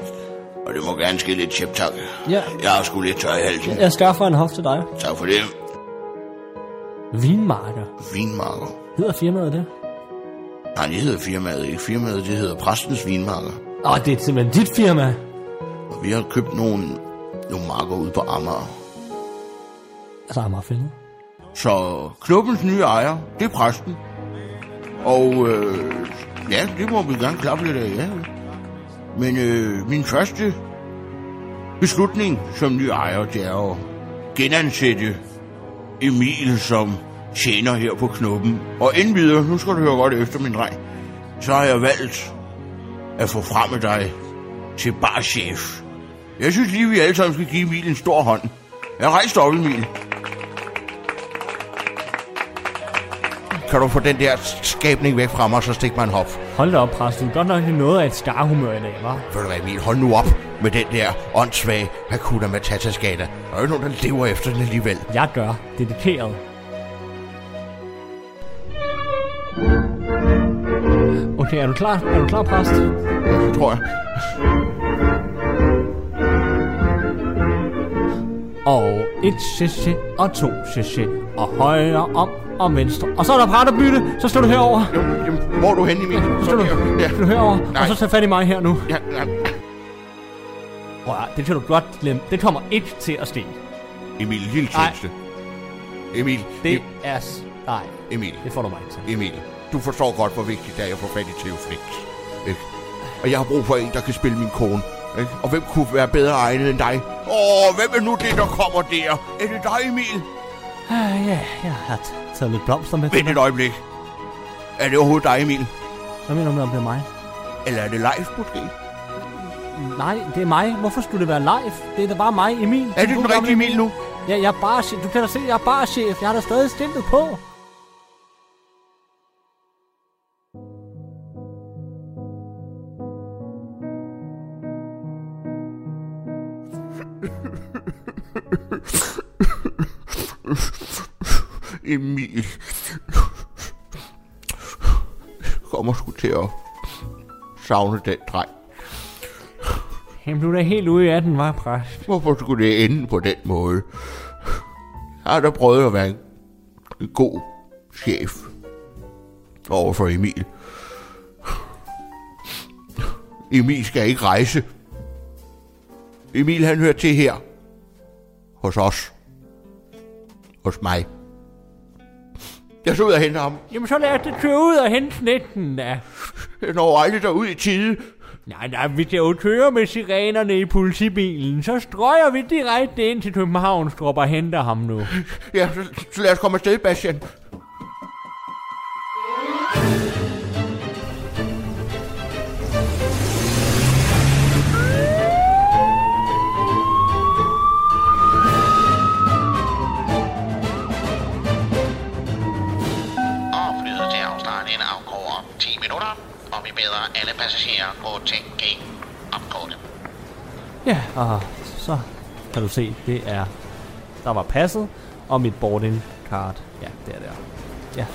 Og det må gerne ske lidt chip tak. Ja, Jeg har sgu lidt tør i halsen. jeg skaffer en hof til dig. Tak for det. Vinmarker. Vinmarker. Hedder firmaet det? Nej, det hedder firmaet ikke. Firmaet, det hedder Præstens Vinmarker. Åh, det er simpelthen dit firma. Og vi har købt nogle, nogle marker ude på Amager. Altså, Amagerfældet. Så klubbens nye ejer, det er præsten. Og øh, ja, det må vi gerne klappe lidt af, ja. Men øh, min første beslutning som ny ejer, det er at genansætte Emil som tjener her på knuppen. Og inden videre, nu skal du høre godt efter, min dreng, så har jeg valgt at få fremme dig til barchef. Jeg synes lige, vi alle sammen skal give Emil en stor hånd. Jeg rejser op, Emil. Kan du få den der skabning væk fra mig, så stik mig en hop. Hold da op, præst. Du er godt nok noget af et skarhumør i dag, hva'? Ved du hvad, Emil, hold nu op med den der åndssvage Hakuna Matata-skala. Der er jo nogen, der lever efter den alligevel. Jeg gør. Dedikeret. Okay, er du klar? Er du klar, præst? Det tror jeg. Og et cc og to cc og højre om og venstre. Og så er der brætterbytte, så står du herover. Jo, jamen, hvor er du henne, Emil? Så Så du, der. Ja. du herover, Nej. og så tager fat i mig her nu. Ja, ja. Prøv at, det kan du godt glemme. Det kommer ikke til at ske. Emil, lille tjeneste. Emil, Det er... Nej, Emil, det får du mig til. Emil. Du forstår godt, hvor vigtigt det er, at jeg får fat i Theo Flix. Ikke? Og jeg har brug for en, der kan spille min kone. Ikke? Og hvem kunne være bedre egnet end dig? Åh, hvem er nu det, der kommer der? Er det dig, Emil? Ah, ja, jeg har taget lidt blomster med Vent et øjeblik. Er det overhovedet dig, Emil? Hvad mener du med, om det er mig? Eller er det live, måske? Nej, det er mig. Hvorfor skulle det være live? Det er da bare mig, Emil. Er det den rigtige Emil nu? Ja, jeg er bare chef. Du kan da se, jeg er bare chef. Jeg har da stadig stillet på. Emil. Kommer sgu til at savne den dreng. Du er da helt ude af den, var præst. Hvorfor skulle det ende på den måde? Jeg har da prøvet at være en, en god chef over for Emil. Emil skal ikke rejse. Emil han hører til her. Hos os. Hos mig. Jeg skal ud og hente ham. Jamen, så lad os da køre ud og hente snetten, da. Jeg når aldrig derud i tide. Nej, nej, vi kan jo køre med sirenerne i politibilen. Så strøger vi direkte ind til Københavnstrup og henter ham nu. Ja, så, så lad os komme afsted, Bastian. Og så kan du se, det er... Der var passet og mit boarding card. Ja, det er der. Ja.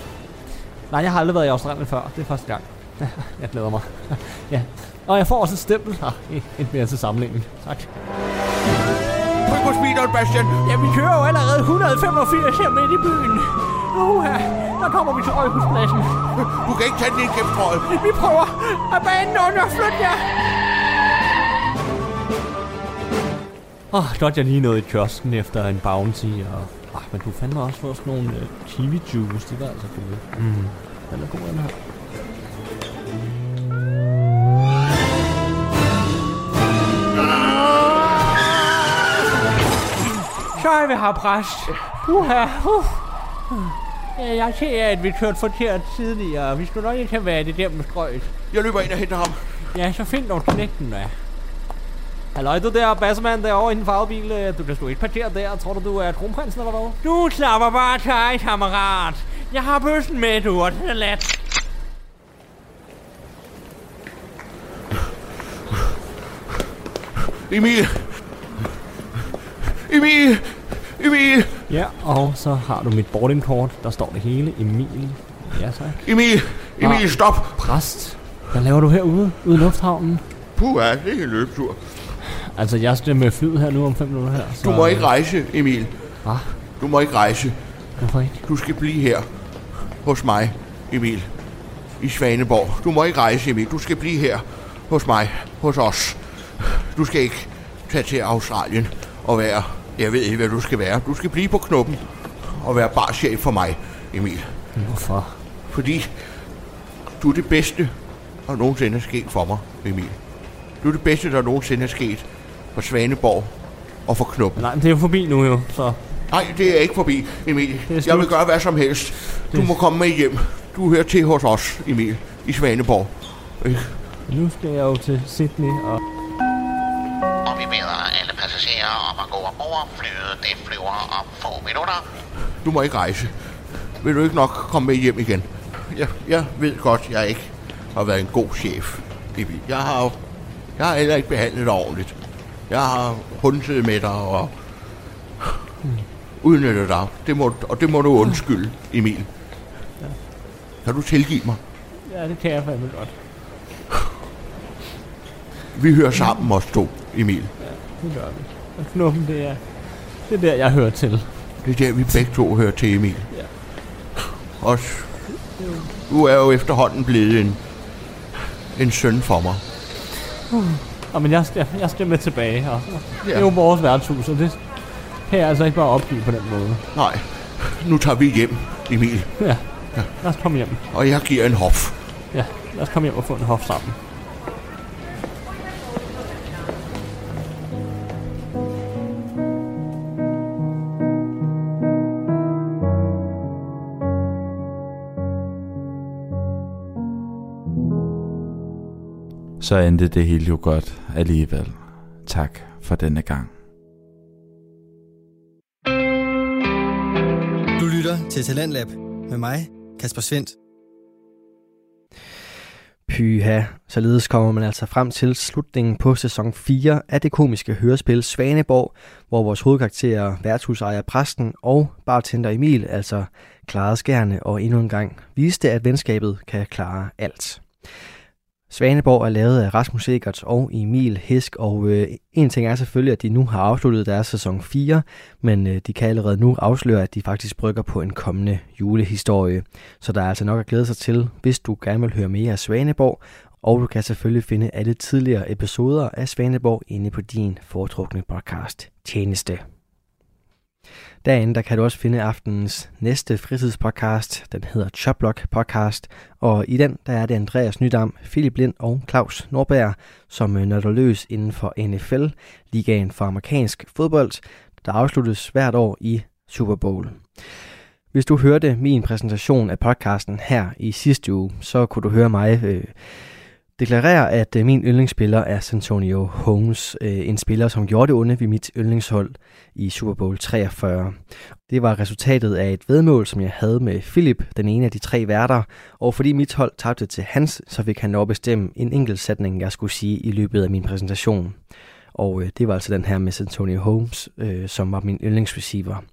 Nej, jeg har aldrig været i Australien før. Det er første gang. [LAUGHS] jeg glæder mig. [LAUGHS] ja. Og jeg får også et stempel. Ah, et mere til samlingen. Tak. Tryk på speederen, Bastian. Ja, vi kører jo allerede 185 her midt i byen. Uha, der kommer vi til Rådhuspladsen. Du kan ikke tage den ind gennem. Vi prøver at banen under. Flyt jer. Åh, oh, godt jeg lige nåede i kiosken efter en bounty, og... Oh, men du fandme også få sådan nogle uh, kiwi juice, det var altså gode. Mm. Den er god, den her. Så er vi her, præst. Uha, uh. Ja, jeg ser, at vi kørte forkert tidligere. Vi skulle nok ikke have været det der med strøget. Jeg løber ind og henter ham. Ja, så find nogle knægten, da. Halløj, du der bassemand derovre i den farvede bil. Øh, Du kan sgu ikke parkere der. Tror du, du er kronprinsen eller hvad? Du slapper bare til, kammerat. Jeg har bøssen med, du, og det er let. Emil! Emil! Emil! Ja, og så har du mit boardingkort. Der står det hele. Emil. Ja, tak. Emil! Emil, stop! Præst. Hvad laver du herude? Ude i lufthavnen? Puh, ja, det er en løbetur. Altså, jeg skal med flyet her nu om 5 minutter her. Så, Du må ikke rejse, Emil. Hvad? Du må ikke rejse. Hvorfor ikke? Du skal blive her hos mig, Emil. I Svaneborg. Du må ikke rejse, Emil. Du skal blive her hos mig. Hos os. Du skal ikke tage til Australien og være... Jeg ved ikke, hvad du skal være. Du skal blive på knuppen og være barchef for mig, Emil. Hvorfor? Fordi du er det bedste, der nogensinde er sket for mig, Emil. Du er det bedste, der nogensinde er sket for Svaneborg og for knuppen. Nej, men det er jo forbi nu jo, så... Nej, det er ikke forbi, Emil. Jeg vil gøre hvad som helst. Du må komme med hjem. Du hører til hos os, Emil, i Svaneborg. Ikke? Nu skal jeg jo til Sydney, og Og vi beder alle passagerer om at gå ombord. Flyet det flyver om få minutter. Du må ikke rejse. Vil du ikke nok komme med hjem igen? Jeg, jeg ved godt, jeg ikke har været en god chef, Emil. Jeg har jo- jeg har heller ikke behandlet dig ordentligt. Jeg har hundet med dig og udnyttet dig. Det må, og det må du undskylde, Emil. Kan du tilgive mig? ja, det kan jeg fandme godt. Vi hører sammen os to, Emil. Det gør vi. Og knuppen, det er, det er der, jeg hører til. Det er der, vi begge to hører til, Emil. Ja. Også, du er jo efterhånden blevet en, en søn for mig. Og men jeg skal, jeg skal med tilbage, og det er Ja. jo vores værtshus, og det kan jeg altså ikke bare opgive på den måde. Nej, nu tager vi hjem, Emil. Ja, lad os komme hjem. Og jeg giver en hof. Ja, lad os komme hjem og få en hof sammen. Så endte det hele jo godt alligevel. Tak for denne gang. Du lytter til Talentlab med mig, Kasper Svendt. Pyha. Således kommer man altså frem til slutningen på sæson 4 af det komiske hørespil Svaneborg, hvor vores hovedkarakterer, værtshusejer Præsten og bartender Emil altså klarede skærne og endnu en gang viste, at venskabet kan klare alt. Svaneborg er lavet af Rasmus Egert og Emil Hisk, og øh, en ting er selvfølgelig, at de nu har afsluttet deres sæson 4, men øh, de kan allerede nu afsløre, at de faktisk brygger på en kommende julehistorie. Så der er altså nok at glæde sig til, hvis du gerne vil høre mere af Svaneborg, og du kan selvfølgelig finde alle tidligere episoder af Svaneborg inde på din foretrukne podcast tjeneste. Derinde der kan du også finde aftenens næste fritidspodcast. Den hedder Choplock Podcast, og i den der er det Andreas Nydam, Philip Lind og Claus Norberg, som øh, nørder løs inden for NFL, ligaen for amerikansk fodbold, der afsluttes hvert år i Super Bowl. Hvis du hørte min præsentation af podcasten her i sidste uge, så kunne du høre mig øh, deklarere, at øh, min yndlingsspiller er Santonio Holmes, øh, en spiller, som gjorde det onde ved mit yndlingshold i Super Bowl 43. Det var resultatet af et vedmål, som jeg havde med Philip, den ene af de tre værter, og fordi mit hold tabte til hans, så fik han lov at bestemme en enkelt sætning, jeg skulle sige i løbet af min præsentation. Og øh, det var altså den her med Antonio Holmes, øh, som var min yndlingsreceiver.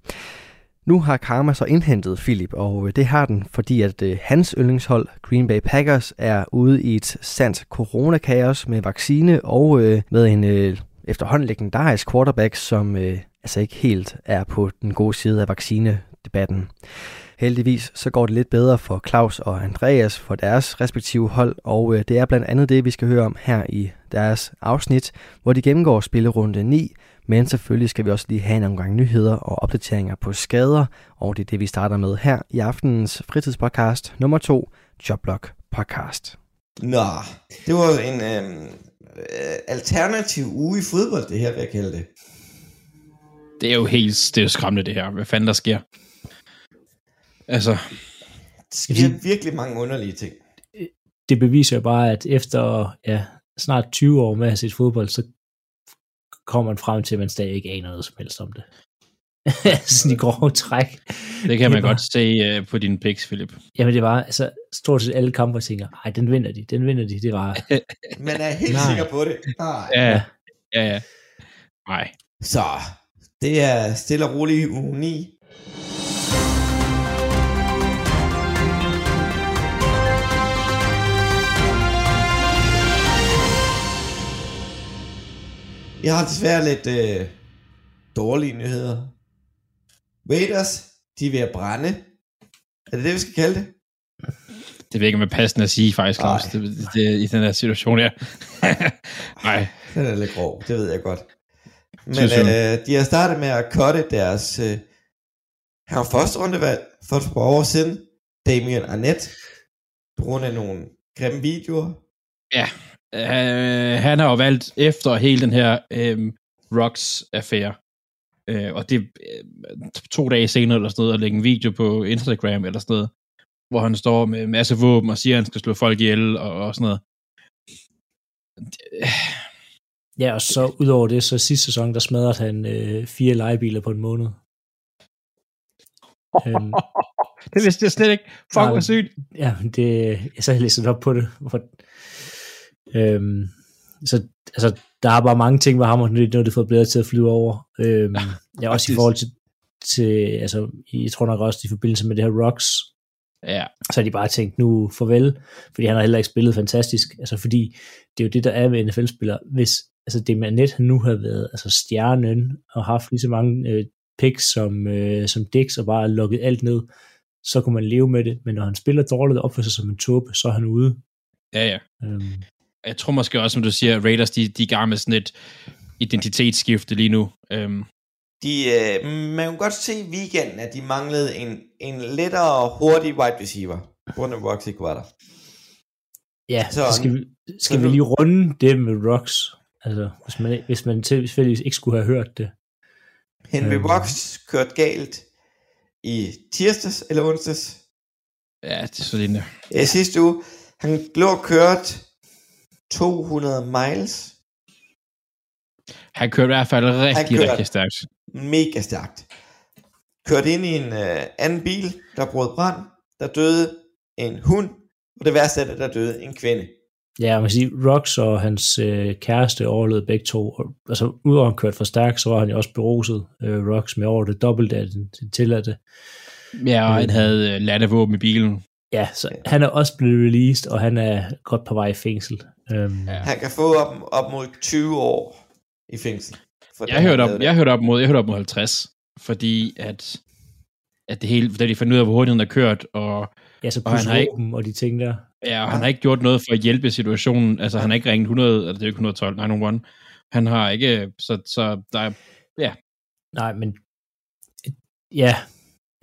Nu har Karma så indhentet Philip, og øh, det har den, fordi at øh, hans yndlingshold, Green Bay Packers, er ude i et sandt coronakaos med vaccine og øh, med en øh, efterhånden legendarisk quarterback, som øh, altså ikke helt er på den gode side af vaccinedebatten. Heldigvis så går det lidt bedre for Claus og Andreas for deres respektive hold, og øh, det er blandt andet det, vi skal høre om her i deres afsnit, hvor de gennemgår spillerunde 9, men selvfølgelig skal vi også lige have en omgang nyheder og opdateringer på skader, og det er det, vi starter med her i aftenens fritidspodcast nummer 2, Jobblock Podcast. Nå, det var en øhm, øh, alternativ uge i fodbold, det her, vil jeg kalde det. Det er jo helt det er jo skræmmende, det her. Hvad fanden der sker? Altså, Der sker virkelig mange underlige ting. det beviser jo bare, at efter ja, snart 20 år med at have set fodbold, så kommer man frem til, at man stadig ikke aner noget som helst om det. [LAUGHS] Sådan i grove træk. det kan man var- godt se uh, på din picks, Philip. Jamen det var altså stort set alle kampe, tænker, ej, den vinder de, den vinder de. Det var, [LAUGHS] Man er helt Nej. sikker på det. Nej. Ja, ja, ja. Nej. Så, det er stille og roligt uge 9. Jeg har desværre lidt øh, dårlige nyheder. Raiders, de er ved at brænde. Er det det, vi skal kalde det? Det ikke være passende at sige, faktisk, Claus, det, det, det, i den her situation her. [LAUGHS] Nej, Den er lidt grov, det ved jeg godt. Men øh, de har startet med at cutte deres... Øh, var første rundevalg for et par år siden. Damien Arnett. På grund af nogle grimme videoer. Uh, han har jo valgt efter hele den her um, Rocks-affære, uh, og det uh, to dage senere eller sådan noget, at lægge en video på Instagram eller sådan noget, hvor han står med en masse våben og siger, at han skal slå folk ihjel og, og sådan noget. ja, og så udover det, så sidste sæson, der smadrede han øh, fire legebiler på en måned. øhm, [LAUGHS] Det vidste jeg slet ikke. Fuck, hvor sygt. Ja, det, jeg så har jeg læst lidt op på det. Hvor, øhm, så altså, der er bare mange ting med ham, og nu er det fået bedre til at flyve over. Øhm, ja, også i forhold til, til, altså, jeg tror nok også i forbindelse med det her Rocks, Ja, så har de bare tænkt nu farvel, fordi han har heller ikke spillet fantastisk. Altså fordi det er jo det, der er med NFL-spillere. Hvis altså det med Net han nu har været altså stjernen og haft lige så mange øh, picks som, øh, som Dix og bare lukket alt ned, så kunne man leve med det. Men når han spiller dårligt og opfører sig som en tåbe, så er han ude. ja, ja. Øhm, Jeg tror måske også, som du siger, Raiders, de, de er i gang med sådan et identitetsskifte lige nu. Øhm, De, øh, man kunne godt se i weekenden, at de manglede en, en lettere, hurtig wide receiver. Grund af, ikke var der. ja, Så- så, skal, vi, skal så vi lige runde det med Rocks. Altså, hvis man, hvis man tilfældigvis ikke skulle have hørt det. Henry Øhm. Rocks kørte galt i tirsdags eller onsdags. ja, det er så lignende. Ja. Sidste uge. Han lå og kørt 200 miles. Han kørte i hvert fald rigtig, rigtig stærkt. Mega stærkt. Kørte ind i en øh, anden bil, der brød brand. Der døde en hund. Og det værste er, at der døde en kvinde. Ja, man kan sige, Rox og hans øh, kæreste overlevede begge to. Og, altså, udover at han kørte for stærkt, så var han jo også beruset, øh, Rox, med over det dobbelte af den, tilladte. Ja, og han havde øh, landevåben i bilen. Ja, så han er også blevet released, og han er godt på vej i fængsel. Øhm, Ja. ja. Han kan få op, op mod 20 år i fængsel. For Jeg hørte, op, jeg hørte op mod, jeg hørte op mod 50, fordi at, at det hele, da de fandt ud af, hvor hurtigt han har kørt, og, ja, så Og han har ikke- og de ting der. ja, og han har ikke gjort noget for at hjælpe situationen. Altså, han har ikke ringet 100, eller det er jo ikke 112, 911. Han har ikke, så, så der er, Nej, men ja,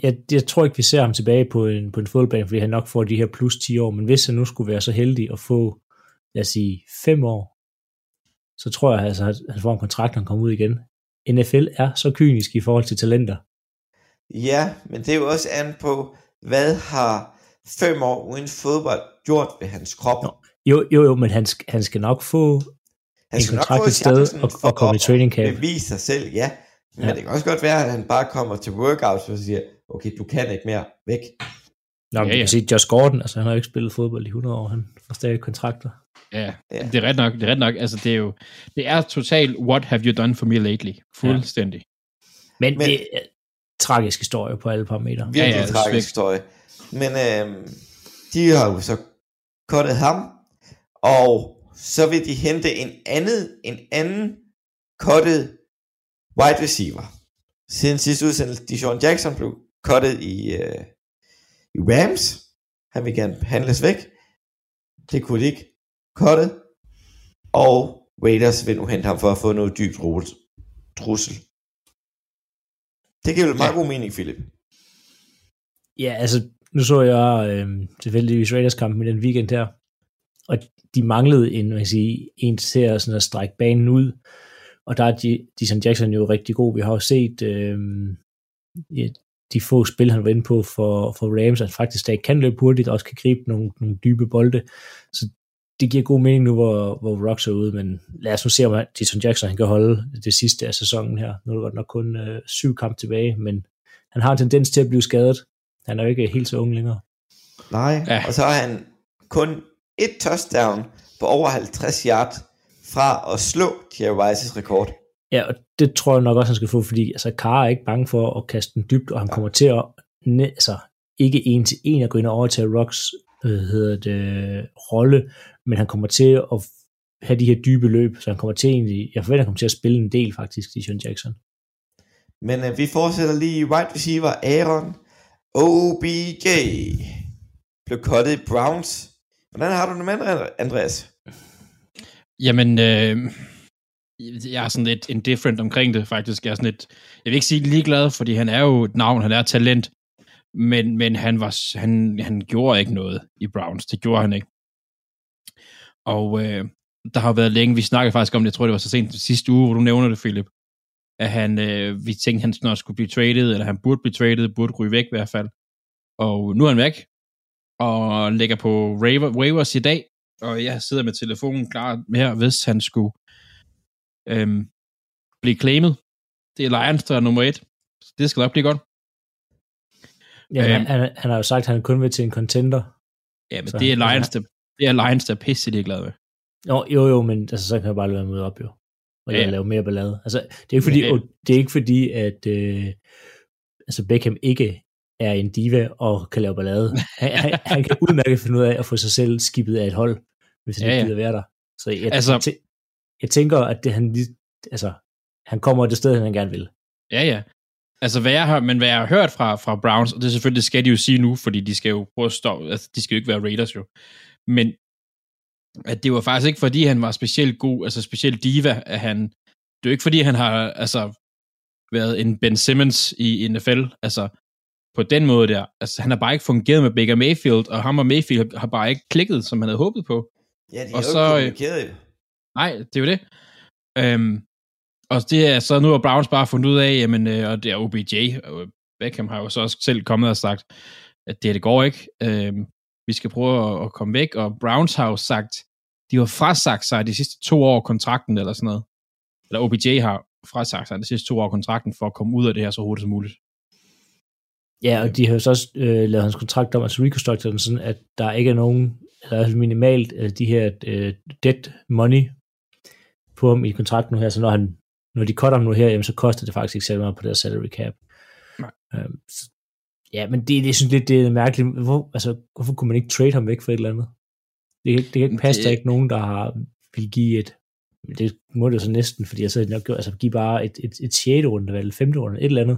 jeg, jeg tror ikke, vi ser ham tilbage på en, på en fodboldbane, fordi han nok får de her plus 10 år, men hvis han nu skulle være så heldig at få, lad os sige, 5 år, så tror jeg, altså, at han får en kontrakt, når han kommer ud igen. NFL er så kynisk i forhold til talenter. Ja, men det er jo også an på, hvad har fem år uden fodbold gjort ved hans krop. Nå, Jo, jo, jo, men han, skal, han skal nok få Han en skal nok kontrakt et sted og, og komme i training camp. bevise sig selv, ja. Men Ja. det kan også godt være, at han bare kommer til workouts og siger, okay, du kan ikke mere, væk. Nå, men Ja, du ja. kan sige, Josh Gordon, altså han har jo ikke spillet fodbold i 100 år, han får stadig kontrakter. ja, Ja. ja. det er ret nok, det er ret nok, altså det er jo, det er totalt, what have you done for me lately? Fuldstændig. Men, Men- men det, tragisk historie på alle parametre. Virkelig ja, ja, tragisk historie. Men øh, de har jo så kottet ham, og så vil de hente en anden, en anden kottet wide receiver. Siden sidste udsendelse, Deshaun Jackson blev kottet i, øh, i Rams. Han vil gerne handles væk. Det kunne de ikke kottet. Og Raiders vil nu hente ham for at få noget dybt trussel. Det giver vel meget ja. god mening, Philip. Ja, altså, nu så jeg øh, tilfældigvis Raiders kampen i den weekend her, og de manglede en, man kan sige, en til at, sådan at strække banen ud, og der er de, Jason Jackson jo rigtig god. Vi har jo set øh, de få spil, han var inde på for, for Rams, at faktisk stadig kan løbe hurtigt, og også kan gribe nogle, nogle dybe bolde. Så det giver god mening nu, hvor, hvor Rocks er ude, men lad os nu se, om Jason Jackson han kan holde det sidste af sæsonen her. Nu er der godt nok kun øh, syv kampe tilbage, men han har en tendens til at blive skadet. Han er jo ikke helt så ung længere. Nej, ja. og så har han kun et touchdown på over 50 yard fra at slå Jerry Rice's rekord. Ja, og det tror jeg nok også, han skal få, fordi altså, Carr er ikke bange for at kaste den dybt, og han kommer til at altså, ikke en til en at gå ind og overtage Rocks hvad hedder det, rolle, men han kommer til at have de her dybe løb, så han kommer til egentlig, jeg forventer, han kommer til at spille en del faktisk, Dijon Jackson. Men øh, vi fortsætter lige wide receiver Aaron OBJ blev cuttet i Browns. Hvordan har du det med, Andreas? Jamen, øh, jeg er sådan lidt indifferent omkring det, faktisk. Jeg er sådan lidt, jeg vil ikke sige ligeglad, fordi han er jo et navn, han er talent, men, men han, var, han, han gjorde ikke noget i Browns. Det gjorde han ikke. Og øh, der har været længe, vi snakkede faktisk om det, jeg tror det var så sent sidste uge, hvor du nævner det, Philip, at han, øh, vi tænkte, han snart skulle blive traded, eller han burde blive traded, burde ryge væk i hvert fald. Og nu er han væk, og ligger på waivers i dag, og jeg sidder med telefonen klar her, hvis han skulle øhm, blive claimet. Det er Lions, der er nummer et. Det skal nok blive godt. Ja, øhm, han, han, har jo sagt, at han kun vil til en contender. Ja, men det er Lions, der, det er Lions, der er pisse glad med. Jo, jo, jo, men altså, så kan jeg bare lade med op, jo. Og ja. lave mere ballade. Altså, det er ikke fordi, ja, det er ikke fordi at øh, altså Beckham ikke er en diva og kan lave ballade. [LAUGHS] Han, han, han kan udmærket finde ud af at få sig selv skibet af et hold hvis han ja, ikke gider være der. Så jeg, altså, jeg, jeg tænker, at det, han, altså, han kommer det sted, han gerne vil. Ja, ja. Altså, hvad jeg har, men hvad jeg har hørt fra, fra Browns, og det selvfølgelig det skal de jo sige nu, fordi de skal jo prøve at stå, altså, de skal jo ikke være Raiders jo, men at det var faktisk ikke, fordi han var specielt god, altså specielt diva, at han, det er jo ikke, fordi han har, altså, været en Ben Simmons i NFL, altså, på den måde der. Altså, han har bare ikke fungeret med Baker Mayfield, og ham og Mayfield har bare ikke klikket, som han havde håbet på. Ja, de er og jo så, ikke øh, Nej, det er jo det. Øhm, og det er så nu har Browns bare fundet ud af, jamen, øh, og det er OBJ, og Beckham har jo så også selv kommet og sagt, at det, det går ikke. Øhm, vi skal prøve at, at komme væk, og Browns har jo sagt, de har frasagt sig de sidste to år kontrakten, eller sådan noget. Eller OBJ har frasagt sig de sidste to år kontrakten, for at komme ud af det her så hurtigt som muligt. Ja, og de har jo så også øh, lavet hans kontrakt om, altså reconstructed sådan, at der ikke er nogen eller minimalt øh, de her øh, debt money på ham i kontrakten nu her, så når, han, når de cutter ham nu her, jamen, så koster det faktisk ikke særlig meget på deres salary cap. Nej. Øhm, så, ja, men det, det synes lidt, det er mærkeligt. Hvor, altså, hvorfor kunne man ikke trade ham væk for et eller andet? Det, det kan ikke passe, det... der ikke nogen, der har vil give et det må det så næsten, fordi jeg så nok gjort, altså give bare et, et, et 6. runde, eller 5. runde, et eller andet.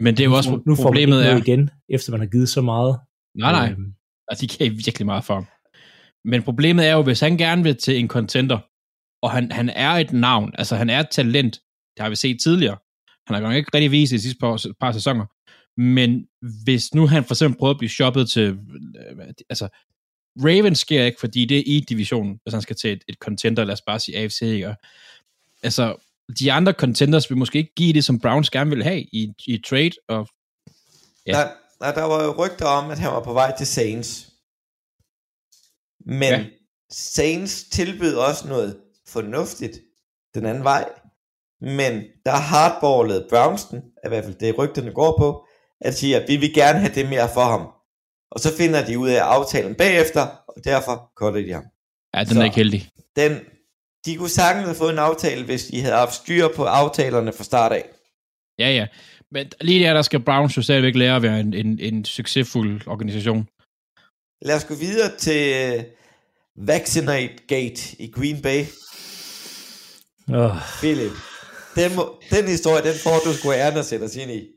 Men det er jo også nu, nu problemet får man ikke er... igen, efter man har givet så meget. Nej, nej. Øhm, altså, de kan virkelig meget for ham. Men problemet er jo, hvis han gerne vil til en contender, og han, han er et navn, altså han er et talent, det har vi set tidligere. Han har godt ikke rigtig vist i de sidste par, par sæsoner. Men hvis nu han for eksempel prøver at blive shoppet til, øh, altså Ravens sker ikke, fordi det er i divisionen, hvis han skal til et, et contender, lad os bare sige AFC, ikke? Altså, de andre contenders vil måske ikke give det, som Browns gerne vil have i, i trade, og ja. Der, der, der var jo rygter om, at han var på vej til Saints. Men ja. Saints tilbød også noget fornuftigt den anden vej. Men der hardballet Brownsten, i hvert fald det rygterne går på, at sige, at vi vil gerne have det mere for ham. Og så finder de ud af aftalen bagefter, og derfor cutter de ham. Ja, den så er ikke heldig. Den, de kunne sagtens have fået en aftale, hvis de havde haft styr på aftalerne fra start af. Ja, ja. Men lige der, der skal Browns jo stadigvæk lære at være en, en, en succesfuld organisation. Lad os gå videre til uh, Vaccinate Gate i Green Bay. Oh, Philip, den, må, den historie, den får du sgu æren at sætte os ind i.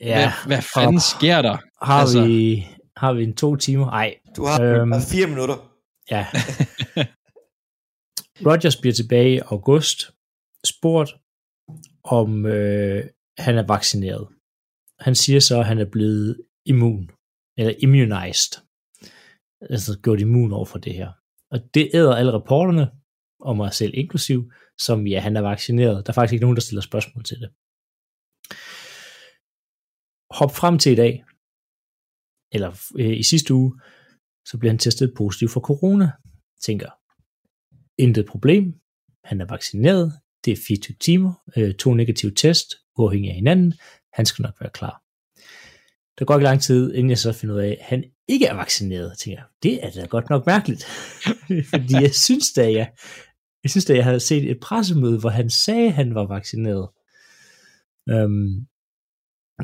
ja, Hvad, hvad fanden sker der? har, altså- vi, har vi en to timer? Nej, Du har Øhm. øhm. fire minutter. Ja. [LAUGHS] Rodgers bliver tilbage i august, spurgt om øh, han er vaccineret. Han siger så, at han er blevet immun, eller immunized, altså gjort immun over for det her. Og det æder alle reporterne, og mig selv inklusiv, som ja, han er vaccineret. Der er faktisk ikke nogen, der stiller spørgsmål til det. Hop frem til i dag, eller øh, i sidste uge, så bliver han testet positiv for corona. Tænker, intet problem. Han er vaccineret. Det er 24 timer. Øh, to negative test, uafhængig af hinanden. Han skal nok være klar. Der går ikke lang tid, inden jeg så finder ud af, at han ikke er vaccineret. tænker Jeg det er da godt nok mærkeligt. [LAUGHS] Fordi jeg synes da, jeg, jeg synes da, jeg havde set et pressemøde, hvor han sagde, at han var vaccineret. Øhm,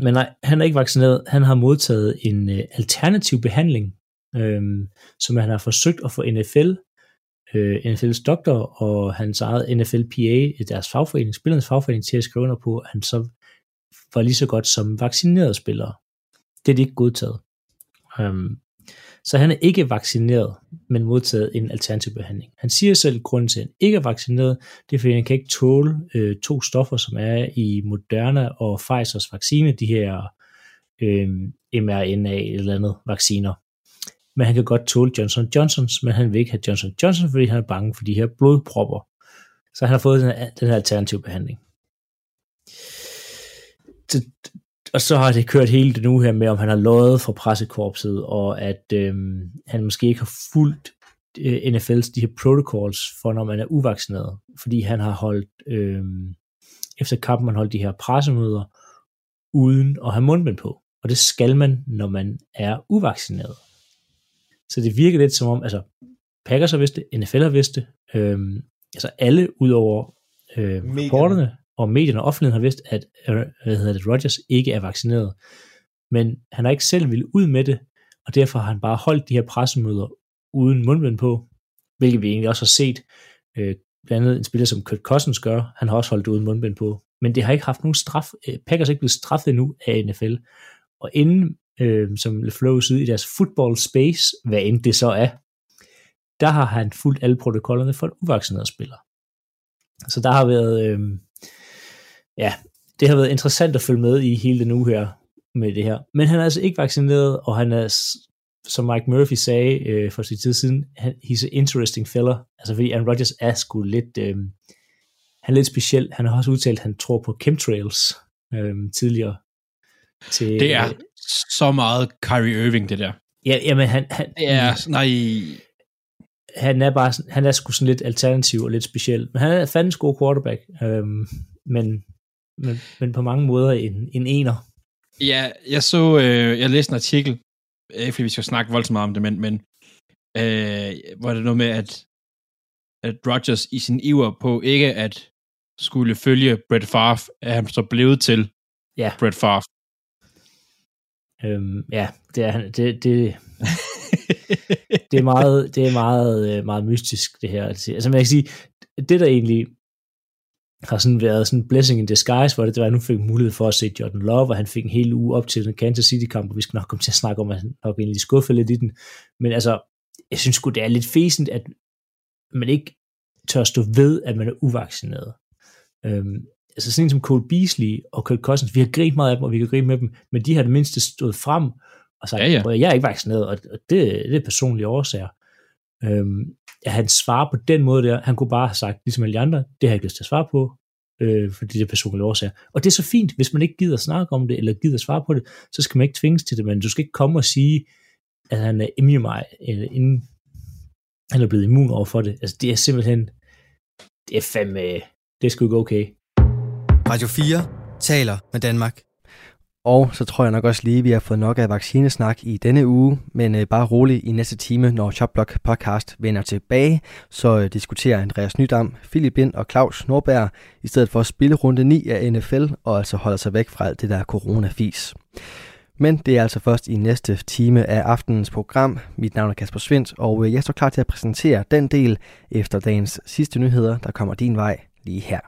men nej, han er ikke vaccineret. Han har modtaget en øh, alternativ behandling, øhm, som han har forsøgt at få NFL, øh, NFL's doktor og hans eget NFLPA, deres fagforening, spillernes fagforening, til at skrive under på, at han så var lige så godt som vaccinerede spillere. Det er de ikke godtaget. Øhm, så han er ikke vaccineret, men modtaget en alternativ behandling. Han siger selv, at grunden til, at han ikke er vaccineret, det er, fordi han kan ikke tåle øh, to stoffer, som er i Moderna og Pfizers vaccine, de her øh, mRNA eller andet vacciner. Men han kan godt tåle Johnson Johnsons, men han vil ikke have Johnson Johnson, fordi han er bange for de her blodpropper. Så han har fået den her, den her alternativ behandling. Så, og så har det kørt hele det nu her med, om han har løjet for pressekorpset, og at øhm, han måske ikke har fulgt øh, NFL's de her protocols for, når man er uvaccineret. Fordi han har holdt, øhm, efter kampen, man holdt de her pressemøder, uden at have mundbind på. Og det skal man, når man er uvaccineret. Så det virker lidt som om, altså Packers har vidst det, NFL har vidst det, øhm, altså alle udover øh, reporterne og medierne og offentligheden har vidst, at øh, hvad hedder det, Rodgers ikke er vaccineret. Men han har ikke selv ville ud med det, og derfor har han bare holdt de her pressemøder uden mundbind på, hvilket vi egentlig også har set, øh, blandt andet en spiller som Kurt Cousins gør, han har også holdt det uden mundbind på. Men det har ikke haft nogen straf. Øh, Packers er ikke blevet straffet endnu af NFL. Og inden, øh, som LeFleur ud i deres football space, hvad end det så er, der har han fulgt alle protokollerne for en uvaccineret spiller. Så der har været, øh, ja, det har været interessant at følge med i hele den uge her med det her. Men han er altså ikke vaccineret, og han er, som Mike Murphy sagde øh, for sin tid siden, han, he's an interesting fella. Altså fordi Aaron Rodgers er sgu lidt, øh, han er lidt speciel. Han har også udtalt, at han tror på chemtrails øh, tidligere. Til, Det er så meget Kyrie Irving, det der. Ja, jamen han, han, er, nej, han er bare han er sgu sådan lidt alternativ og lidt speciel. Men han er fandens god quarterback. Øhm, men, men, men på mange måder en, en ener. Ja, jeg så, øh, jeg læste en artikel, ikke fordi vi skal snakke voldsomt meget om det, men, men øh, hvor det noget med, at, at Rodgers i sin iver på ikke at skulle følge Brett Favre, er han så blevet til Ja. Brett Favre. Øhm, ja, det er, han- det, det, det er meget, det er meget, øh, meget mystisk, det her. Altså man kan sige, det der egentlig har sådan været sådan en blessing in disguise, hvor det, det var, at nu fik mulighed for at se Jordan Love, og han fik en hel uge op til den Kansas City-kamp, og vi skal nok komme til at snakke om, at han nok egentlig skuffede lidt i den. Men altså, jeg synes sgu, det er lidt fæsent, at man ikke tør stå ved, at man er uvaccineret. Øhm, altså sådan en som Cole Beasley og Kirk Cousins, vi har grint meget af dem, og vi kan grine med dem, men de har det mindste stået frem og sagt, Ja, ja. "Prøv at, jeg er ikke vaccineret, og og det, det er personlige årsager. Øhm, at han svarer på den måde der, han kunne bare have sagt, ligesom alle de andre, det har jeg ikke lyst til at svare på, øh, fordi det er personlige årsager. Og det er så fint, hvis man ikke gider at snakke om det, eller gider at svare på det, så skal man ikke tvinges til det, men du skal ikke komme og sige, at han er immune, eller inden han er blevet immun over for det. Altså det er simpelthen, det er fandme, det er sgu ikke okay. Radio 4 taler med Danmark. Og så tror jeg nok også lige, at vi har fået nok af vaccinesnak i denne uge, men øh, bare rolig i næste time, når Shopblock podcast vender tilbage, så øh, diskuterer Andreas Nydam, Philip Bind og Claus Norberg, i stedet for at spille runde 9 af NFL, og altså holder sig væk fra alt det der coronafis. Men det er altså først i næste time af aftenens program. Mit navn er Kasper Svendt, og øh, jeg står klar til at præsentere den del efter dagens sidste nyheder, der kommer din vej lige her.